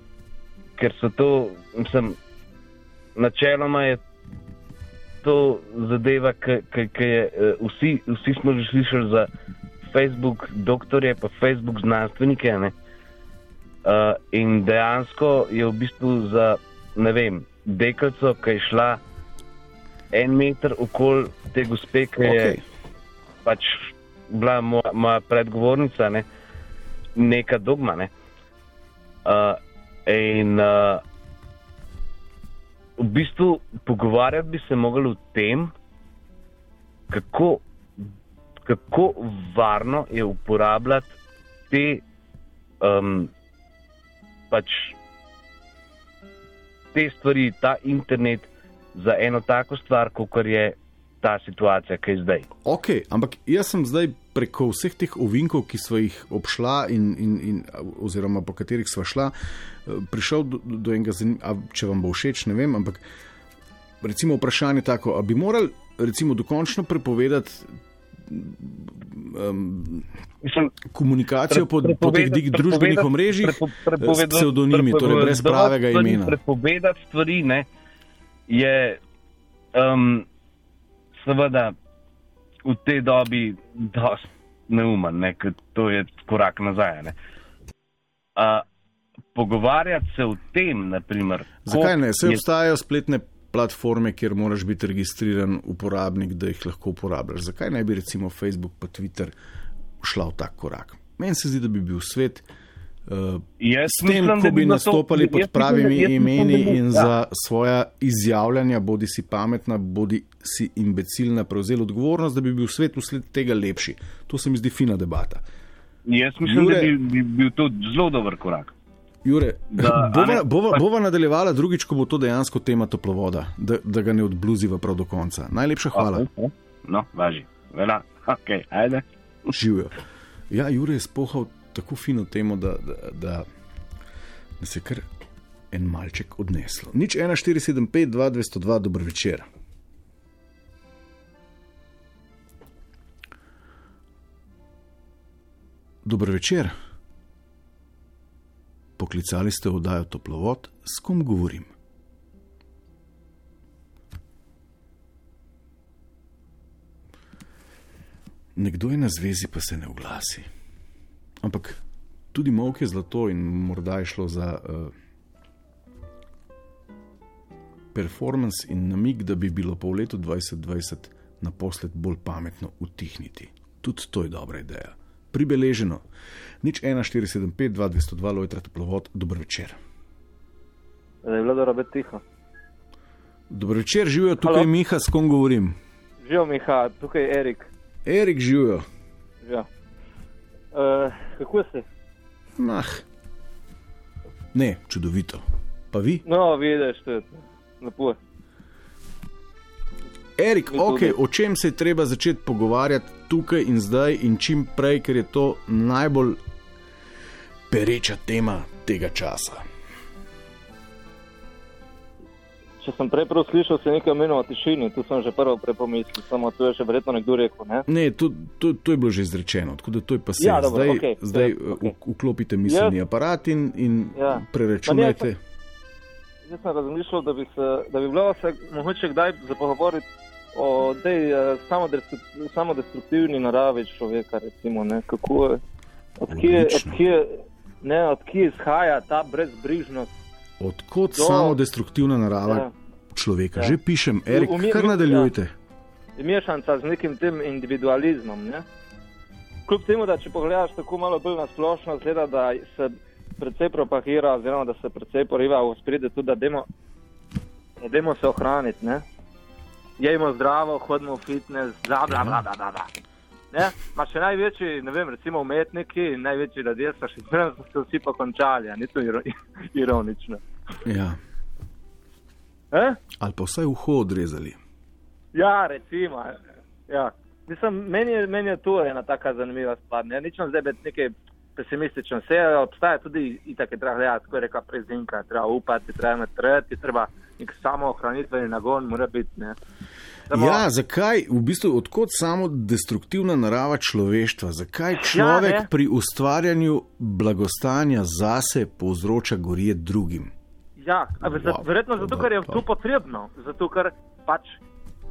ker so to, mislim, načeloma je to zadeva, ki je eh, vsi, vsi smo že slišali za Facebook doktorje, pa Facebook znanstvenike. Ne. Uh, in dejansko je v bistvu za, ne vem, deklico, ki je šla en meter okoli te gospe, ki je Okay. pač bila moja, moja predgovornica, ne, neka dogma. Ne. Uh, in uh, v bistvu pogovarjati bi se mogli o tem, kako kako varno je uporabljati te, um, pač, te stvari, ta internet za eno tako stvar, kot je ta situacija, ki je zdaj. Ok, ampak jaz sem zdaj preko vseh teh ovinkov, ki smo jih obšla, in, in, in, oziroma po katerih smo šla, eh, prišel do, do enega zanimivega, če vam bo všeč, ne vem. Ampak recimo vprašanje je tako, ali bi morali recimo dokončno prepovedati. Um, Mislim, komunikacijo po, po teh dig- družbenih omrežjih s prepovedati- psevdonimi, torej brez pravega imena. Prepovedati stvari ne, je um, seveda v tej dobi dosti neumen, ne, ker to je korak nazaj. Ne. Uh, pogovarjati se o tem, naprimer, Zakaj ne? Se je- obstajajo spletne platforme, kjer moraš biti registriran uporabnik, da jih lahko uporabljaš. Zakaj ne bi recimo Facebook pa Twitter šla v tak korak? Meni se zdi, da bi bil svet. Uh, Jaz s tem, mislim, ko bi bi na to- nastopali jaz pod mislim, pravimi da- jaz mislim, imeni da in ja. za svoja izjavljanja, bodi si pametna, bodi si imbecilna, prevzeli odgovornost, da bi bil svet vsled tega lepši. To se mi zdi fina debata. Jaz mislim, Jure- da bi, bi bil to zelo dober korak. Jure, Da, bova, ne, bova, pač- bova nadaljevala drugič, ko bo to dejansko tema toplovoda, da, da ga ne odbluziva prav do konca. Najlepša hvala. Okay. No, važi. Vela, ok, ajde. Živijo. Ja, Jure je spohal tako fino temo, da, da, da, da se je kar en malček odneslo. Nič 1475, 2202, dober večer. Dober večer. Poklicali ste v oddajo Toplovod, s kom govorim? Nekdo je na zvezi, pa se ne oglasi. Ampak tudi mok je zlato in morda je šlo za uh, performance in namig, da bi bilo po letu 2020 naposled bolj pametno utihniti. Tudi to je dobra ideja. Pribeleženo. Nič 1475, 2202, Lojtra Toplovod, dober večer. Da je bilo dobro biti tiho. Dober večer, živijo tukaj Halo? Miha, s kom govorim. Živijo Miha, tukaj je Erik. Erik živijo. Ja. Uh, kako si? Nah. Ne, čudovito. Pa vi? No, vidiš, to je lepo. Erik, Mi ok, tudi. o čem se je treba začeti pogovarjati tukaj in zdaj in čim prej, ker je to najbolj pereča tema tega časa. Če sem prej slišal, se nekaj omenil o tišini, tu sem že prvo prepomislil, samo tu je še verjetno nekdo rekel, ne? Ne, to, to, to je bilo že izrečeno, tako da to je pa se. Ja, dobro, zdaj okej, zdaj ja, okej. v- vklopite miselni Jaz- aparat in, in Ja. preračunajte. Jaz sem razmišljal, da bi, se, da bi bilo se mogoče kdaj za pogovoriti o tej eh, samodestru- samodestruktivni naravi človeka, recimo, ne, kako je, odkje, odkje, ne, odkje izhaja ta brezbrižnost. Odkot Do- samo destruktivna narava Ja. človeka? Ja. Že pišem, Erik, v- kar nadaljujte. Mešanca z nekim tem individualizmom. Ne? Kljub temu, da če pogledaš tako malo bolj na splošno, zgleda, da se precej propagira, oziroma da se precej poriva v spredje tudi, da demo, da demo se ohraniti. Ne? Jejmo zdravo, hodimo v fitness, bla bla bla bla. bla, bla. Ne? Ma še največji, ne vem, recimo umetniki največji ljudje so še zmeraj *laughs* so vsi pokončali, a ni to iro, ironično. Ja. Eh? Ali pa vsaj uho odrezali. Ja, recimo. Ja. Mislim, meni, je, meni je to ena taka zanimiva stvar. Ne? Nič nam zdaj biti nekaj pesimističen. Vse obstaja tudi itak je treba gledati, kot je rekla prezinka, treba upati, treba imeti treti, treba nek samo ohranitveni nagon mora biti. Ne? Samo- Ja, zakaj, v bistvu, odkot samo destruktivna narava človeštva? Zakaj človek Ja, ne. pri ustvarjanju blagostanja zase povzroča gorje drugim? Ja, Wow. verjetno zato, ker je to potrebno, zato ker pač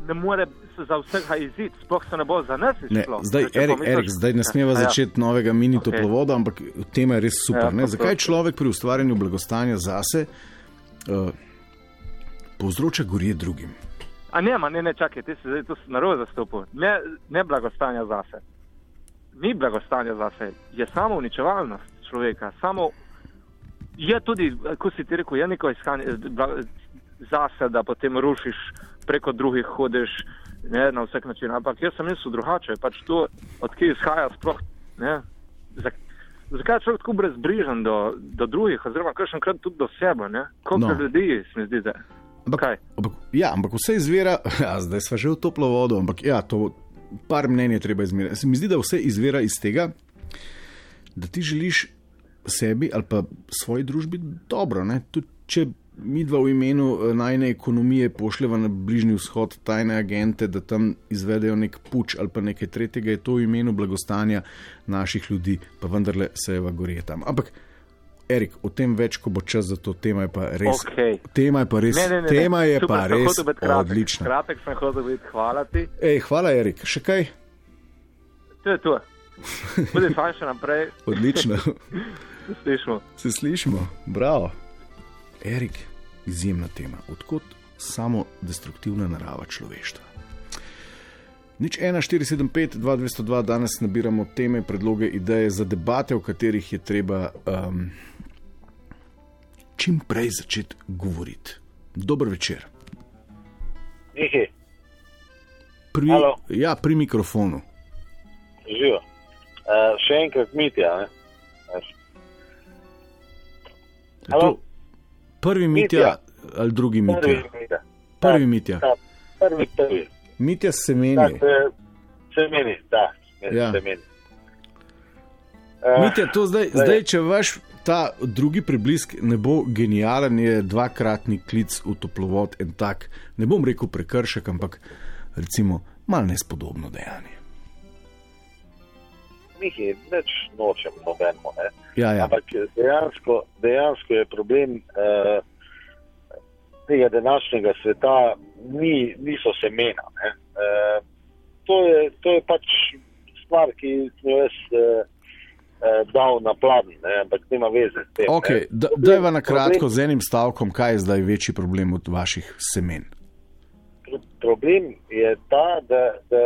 ne more se za vsega iziti, sploh se ne bo za nas izšlo. zdaj, Erik, pomisliš- Erik, zdaj ne smeva Ja, ja. začeti novega mini Okej. toplovoda, ampak tema je res super. Ja, ne? Zakaj človek pri ustvarjanju blagostanja zase uh, povzroča gorje drugim? A ne, ma ne, ne, čakaj, ti si zdaj tu narobe zastopil. Ne, ne blagostanja zase. Ni blagostanja zase, je samo uničevalnost človeka. Samo je tudi, kot si ti rekel, je neko iskanje eh, zase, da potem rušiš, preko drugih hodiš, ne, na vsak način. Ampak jaz sem mislil drugače, pač to, odkje izhaja sploh. Ne, zak, zakaj je človek tako brezbrižen do, do drugih, oziroma kakšenkrat tudi do sebe? ne? Koliko No. ljudi se mi zdi, da Ampak, Kaj? ampak, ja, ampak vse izvira, *laughs* ja, zdaj smo že v toplo vodo, ampak ja, to par mnenj je treba izmeriti. Se mi zdi, da vse izvira iz tega, da ti želiš sebi ali pa svoji družbi dobro. Ne? Tudi če mi dva v imenu eh, najne ekonomije pošljeva na Bližnji vzhod tajne agente, da tam izvedejo nek puč ali pa nekaj tretjega, je to v imenu blagostanja naših ljudi, pa vendarle se je gorje tam. Ampak, Erik, o tem več, ko bo čas za to, tema je pa res. Okej. Tema je pa res, Ne, ne, ne, tema je Super, pa res kratek. odlična. Kratek sem hotel biti, hvala ti. Ej, hvala, Erik, še kaj? To je to. Budi fajn še naprej, *laughs* Odlično, *laughs* se slišimo. se slišimo, bravo. Erik, izjemna tema. Odkot samo destruktivna narava človeštva? Nič 1, 475, 2202, danes nabiramo teme, predloge, ideje za debate, o katerih je treba um, čim prej začeti govoriti. Dober večer. Nihi, Pri, Halo. ja, pri mikrofonu. živijo. Uh, še enkrat mitja. Ne? Prvi mitja Mitja. ali drugi mitja? Prvi mitja. Prvi mitja. Ja, prvi, prvi. Mitja se meni. Da, se, se meni, da, se, Ja. se meni. Uh, Mitja, to zdaj, zdaj- zdaj, če vaš ta drugi preblisk ne bo genijalen, je dvakratni klic v toplovod in tak, ne bom rekel prekršek, ampak recimo mal nespodobno dejanje. Mihi, neč nočem nobeno. Ja, ja. Ampak dejansko, dejansko je problem uh, tega današnjega sveta, ni, niso semena. ne. Uh, to, je, to je pač stvar, ki sem jo jaz uh, uh, dal na plan, ne? ampak nima veze s tem. Okay, da, Problem- dajva na kratko problem- z enim stavkom, kaj je zdaj večji problem od vaših semen. Pro- problem je ta, da, da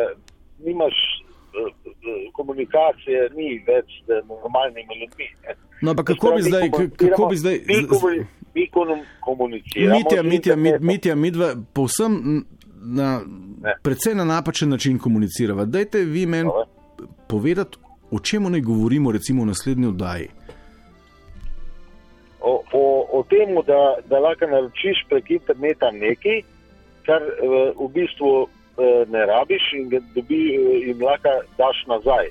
nimaš eh, eh, komunikacije, ni več z normalnimi ljudmi. ne. No, ampak kako bi zdaj, kako bi zdaj, Mi, komuni, mi komu- komuniciramo. Mitja, Mitja, Mit- internetom. Mitja, midva povsem na, Ne. predvsej na napačen način komunicirava. Dajte vi meni povedati, o čem naj govorimo, recimo v naslednji oddaji. o, o, o tem, da, da lahko naročiš prek interneta nekaj, kar v bistvu ne rabiš in ga dobi, eh, in lahko daš nazaj.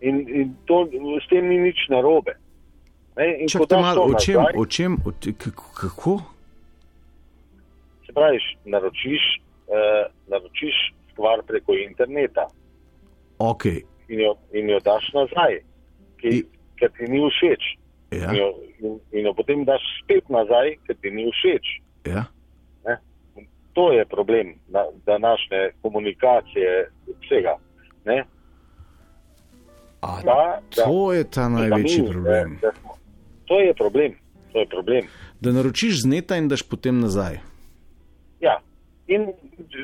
In, in to, s tem ni nič narobe. Ne, Čakajte daš malo, to o čem, nazaj, o čem, o te, kako, se pravi, naročiš, eh, naročiš stvar preko interneta Ok, in jo, in jo daš nazaj, ki, I- ker ti ni všeč. ja, In, jo, in, in jo potem daš spet nazaj, ker ti ni všeč. ja. To je problem na, današnje komunikacije vsega. Ne? A, Da, da, to je ta največji da mi, problem. Da, da smo, to je problem. To je problem. Da naročiš z neta in daš potem nazaj. Ja. In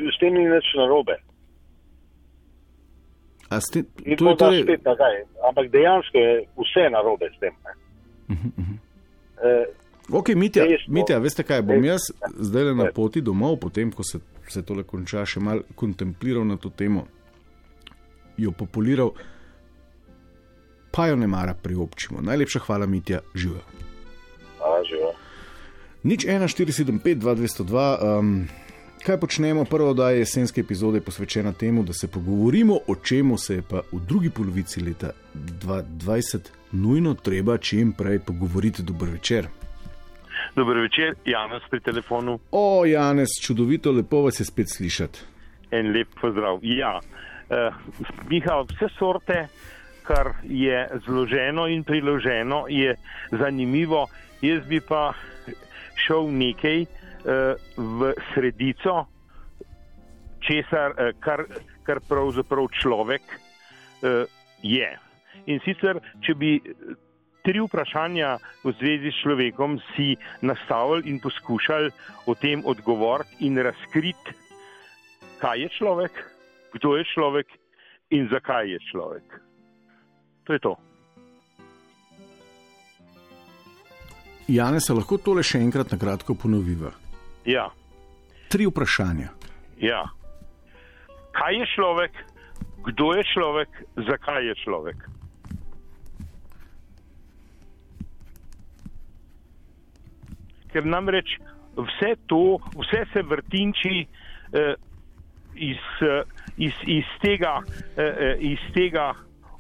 s tem ni nič narobe. A s tem- In To je torej, spet nazaj. Ampak dejansko je vse narobe s tem. Ne? Eh, Ok, Mitja. Mitja, veste kaj, bom jaz zdaj na Ja. poti domov, potem ko se vse tole konča, še mal kontempliral na to temo, jo populiral, pa jo ne mara priobčimo. Najlepša hvala, Mitja, živijo. živo. Nič 1475, 2202. Um, kaj počnemo? Prva oddaja jesenske epizode je posvečena temu, da se pogovorimo, o čemu se je pa v drugi polovici leta 2020 nujno treba čim prej pogovoriti. Dober večer. Dober večer, Janus pri telefonu. O, Janez, čudovito, lepo vas je spet slišati. En lep pozdrav. Ja, uh, Miha, vse sorte, kar je zloženo in priloženo, je zanimivo. Jaz bi pa šel nekaj uh, v sredico, česar, uh, kar, kar pravzaprav človek uh, je. In sicer, če bi eh, tri vprašanja v zvezi s človekom si nastavili in poskušali o tem odgovoriti in razkriti, kaj je človek, kdo je človek in zakaj je človek. To je to. Janez, a lahko tole še enkrat na kratko ponoviva. Ja, Tri vprašanja. ja. kaj je človek, kdo je človek, zakaj je človek. Ker namreč vse to, vse se vrtinči eh, iz, eh, iz, iz, tega, eh, eh, iz tega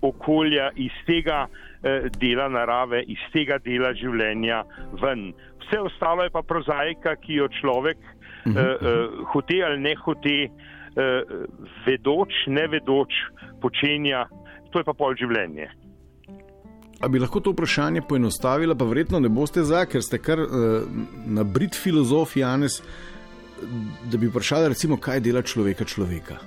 okolja, iz tega eh, dela narave, iz tega dela življenja ven. Vse ostalo je pa prozaika, ki jo človek -huh. eh, eh, hote ali ne hote, eh, vedoč, ne vedoč, počenja, to je pa pol življenje. A bi lahko to vprašanje poenostavila, pa verjetno ne boste za, ker ste kar uh, na brit filozof Janes, da bi vprašali, recimo, kaj dela človeka človeka.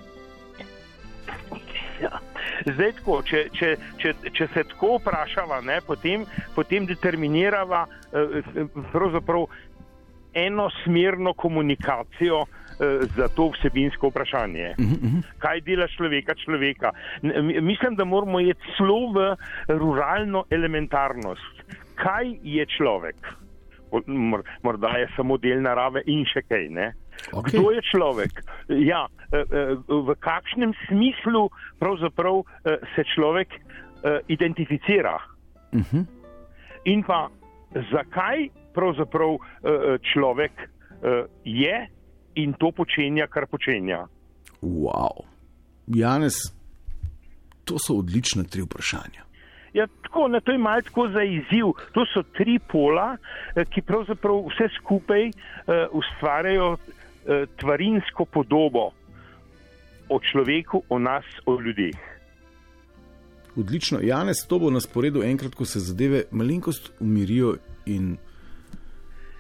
Ja. Zdaj, tako, če, če, če, če se tako vprašava, ne, potem, potem determinirava eh, enosmerno komunikacijo eh, za to vsebinsko vprašanje. Uh -huh. Kaj dela človeka človeka? Mislim, da moramo iti celo v ruralno elementarnost. Kaj je človek? Morda je samo del narave in še kaj. Okay. Kdo je človek? Ja, v kakšnem smislu se človek identificira? Uh -huh. In pa zakaj pravzaprav človek je in to počenja, kar počenja? Wow. Janez, to so odlične tri vprašanja. Ja, tako, ne, to je malo tako za izziv. To so tri pola, ki pravzaprav vse skupaj uh, ustvarjajo uh, tvarinsko podobo o človeku, o nas, o ljudeh. Odlično. Janez, to bo na sporedu enkrat, ko se zadeve malenkost umirijo in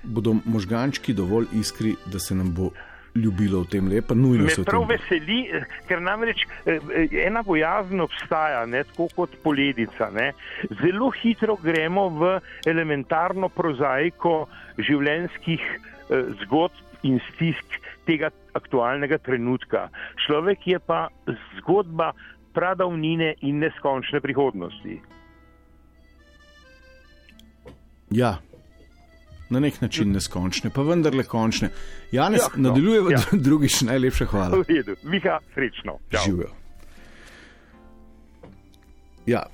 bodo možgančki dovolj iskri, da se nam bo ljubilo v tem lepa. Me prav veseli, ker namreč eh, ena bojazen obstaja, ne, tako kot poledica. Ne. Zelo hitro gremo v elementarno prozaiko življenjskih eh, zgodb in stisk tega aktualnega trenutka. Človek je pa zgodba pradavnine in neskončne prihodnosti. Ja, na nek način neskončne, pa vendarle končne. Janes, ja, no, nadaljuje v ja. drugič, najlepša hvala. Miha, srečno. Živijo. Ja,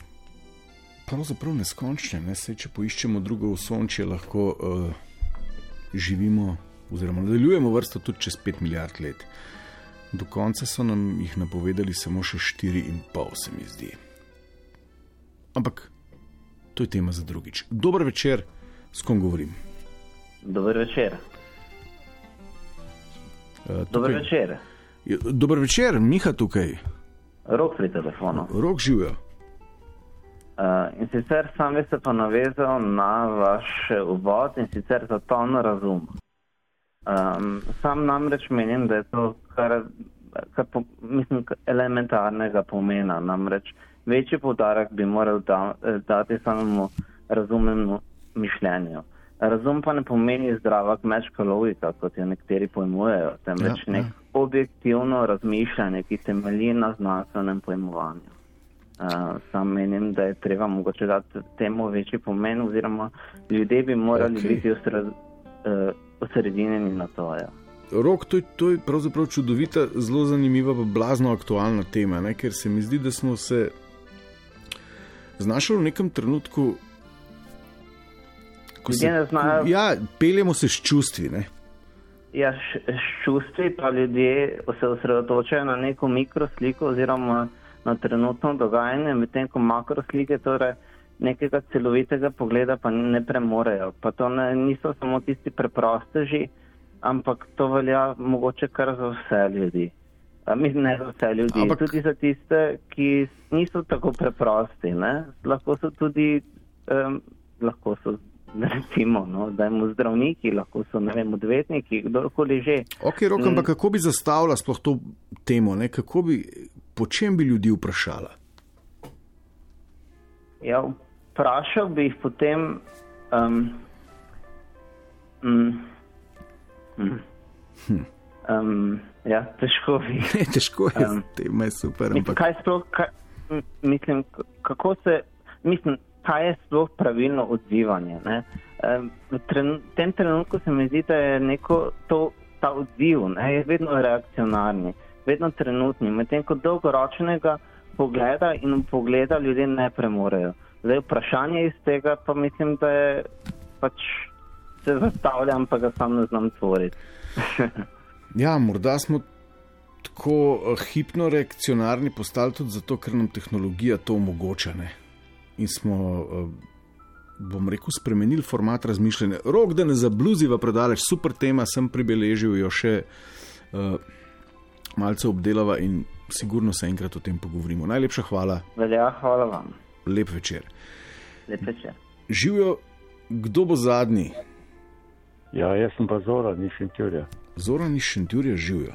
pravzaprav neskončne, ne? Sej, če poiščemo drugo v sončje, lahko uh, živimo, oziroma nadaljujemo vrsto tudi čez 5 milijard let. Do konca so nam jih napovedali samo še 4,5, se mi zdi. Ampak to je tema za drugič. Dober večer, s kom govorim. Dober večer. Uh, Dober večer. Dober večer, Miha tukaj. Rok pri telefonu. Rok živijo. Uh, in sicer sam bi se pa navezal na vaš uvod in sicer za ton razum. Um, sam namreč menim, da je to kar, kar po, mislim, elementarnega pomena. Namreč večji podarek bi moral da, dati samemu razumnemu mišljenju. Razum pa ne pomeni zdrava kmečka logika, kot jo nekateri pojmujejo, temveč ja, nek ja. objektivno razmišljanje, ki temelji na znanstvenem pojmovanju. Uh, sam menim, da je treba mogoče dati temu večji pomen, oziroma ljudje bi morali okay. biti osred, uh, osredinjeni na to. Ja. Rok, to je, to je pravzaprav čudovita, zelo zanimiva, pa blazno aktualna tema, ne? ker se mi zdi, da smo se znašli v nekem trenutku, Se, znajo, ja, peljemo se s čustvi. Ne? Ja, s čustvi pa ljudje se osredotočajo na neko mikrosliko oziroma na trenutno dogajanje, medtem ko makroslike, torej nekega celovitega pogleda, pa ne premorejo. Pa to ne, niso samo tisti preprosteži, ampak to velja mogoče kar za vse ljudi. Mislim, ne za vse ljudi, ampak... tudi za tiste, ki niso tako preprosti. Ne? Lahko so tudi. Um, lahko so *laughs* recimo, no, da imamo zdravniki, lahko so vem, odvetniki, kdorkoli že. Ok, rok, ampak mm. kako bi zastavila sploh to temo, ne? kako bi, po čem bi ljudi vprašala? Ja, vprašal bi jih potem. Um, mm, mm, hm. um, ja, težko bi. *laughs* Ne, težko je, um, tema je super. Ampak... Kaj sploh, kaj, mislim, kako se, mislim, kaj je sploh pravilno odzivanje. V tren, tem trenutku se mi zdi, da je neko to, ta odziv ne, je vedno reakcionarni. vedno trenutni, medtem ko dolgoročnega pogleda in pogleda ljudje ne premorejo. Zdaj vprašanje iz tega pa mislim, da je pač se zastavljam, pa ga sam ne znam tvoriti. *laughs* Ja, morda smo tako eh, hipno reakcionarni postali tudi zato, ker nam tehnologija to omogoča. Ne? In smo, eh, bom rekel, spremenili format razmišljanja. Rok, da ne zabluziva predaleč, super tema, sem pribeležil jo še uh, malce obdelava in sigurno se enkrat o tem pogovorimo. Najlepša hvala. Velja, hvala vam. Lep večer. Lep večer. Živijo, kdo bo zadnji? Ja, jaz sem pa Zoran iz Šentjurja. Zoran iz Šentjurja živijo.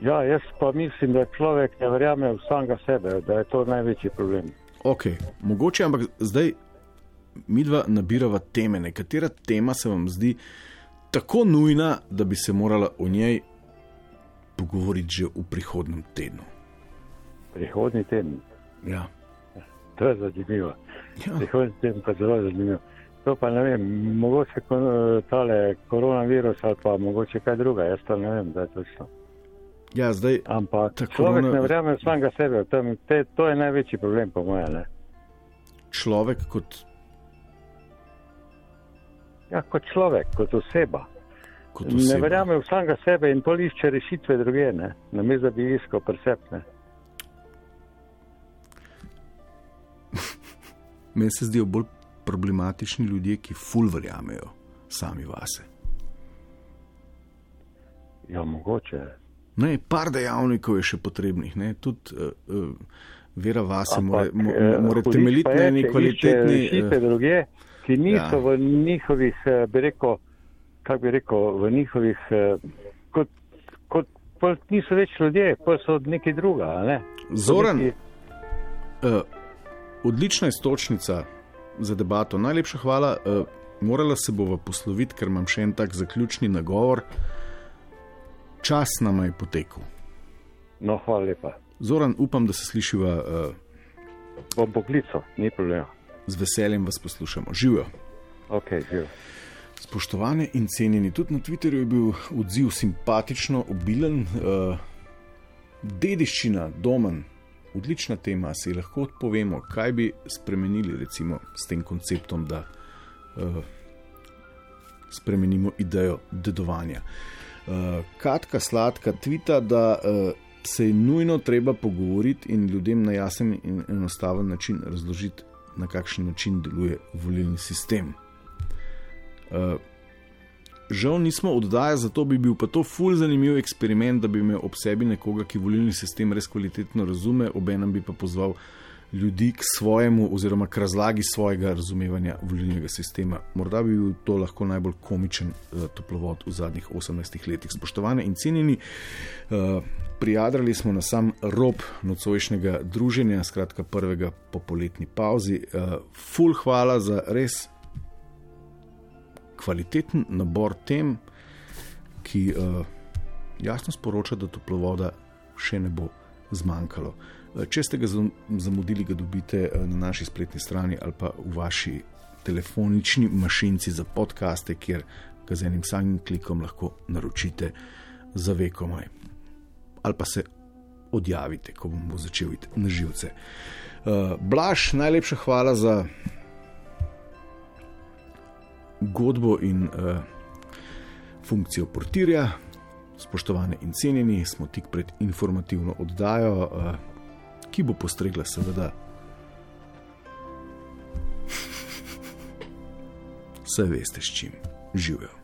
Ja, jaz pa mislim, da človek ne verjame v samega sebe, da je to največji problem. Ok, mogoče, ampak zdaj mi dva nabirava teme. Nekatera tema se vam zdi tako nujna, da bi se morala o njej pogovoriti že v prihodnem tednu. Prihodni teden. Ja. To je zanimivo. Ja. Prihodni teden pa je zelo zanimivo. To pa ne vem, mogoče tale koronavirus ali pa mogoče kaj druga, jaz to ne vem, da je točno. Ja, zdaj, Ampak ta človek korona- ne verjame v samega sebe, to, je- te, to je največji problem, po mojem. Ne? Človek kot, Ja, kot človek, kot oseba. kot Ne oseba. verjame v samega sebe in pol išče rešitve druge, ne? namesto da bi iskal presepne. *laughs* Meni se zdijo bolj problematični ljudje, ki ful verjamejo sami vase. Ja, mogoče. Ne, par dejavnikov je še potrebnih, ne? tudi uh, uh, vera vase mora, mora temeljiti na išče kvalitetni. Eh, druge, ki niso ja. v njihovih, bi rekel, kako bi rekel, v njihovih, kot, kot niso več ljudje, pa so nekaj druga. a Ne? Zoran, Neki- uh, odlična istočnica za debato. Najlepša hvala. Uh, morala se bova posloviti, ker imam še en tak zaključni nagovor. Čas nam je potekel. No, hvala lepa. Zoran, upam, da se slišiva. Uh, Bom poklical, ni problema. z veseljem vas poslušamo. Živijo. Ok, živ. Spoštovane in cenjeni, tudi na Twitterju je bil odziv simpatično obilen. Uh, dediščina, domen, odlična tema, si lahko odpovemo, kaj bi spremenili recimo s tem konceptom, da uh, spremenimo idejo dedovanja. Uh, Katka sladka tvita, da uh, se je nujno treba pogovoriti in ljudem na jasen in enostaven način razložiti, na kakšen način deluje volilni sistem. Uh, žal nismo oddaja, zato bi bil pa to ful zanimiv eksperiment, da bi imel ob sebi nekoga, ki volilni sistem res kvalitetno razume, obenem bi pa pozval ljudi k svojemu oziroma k razlagi svojega razumevanja volilnega sistema. Morda bi bil to lahko najbolj komičen uh, toplovod v zadnjih 18 letih. Spoštovane in cenjeni, uh, prijadrali smo na sam rob nocojšnjega druženja, skratka prvega po poletni pauzi. Uh, ful hvala za res kvaliteten nabor tem, ki uh, jasno sporoča, da toplovoda še ne bo zmanjkalo. Eh, Če ste ga zam- zamudili, ga dobite eh, na naši spletni strani ali pa v vaši telefonični mašinci za podkaste, kjer ga z enim samim klikom lahko naročite za vekomaj. Ali pa se odjavite, ko bom bo začel iti na živce. Uh, Blaž, najlepša hvala za godbo in uh, funkcijo portirja. Spoštovane in cenjeni, smo tik pred informativno oddajo, uh, ki bo postregla, seveda, vse veste, s čim živijo.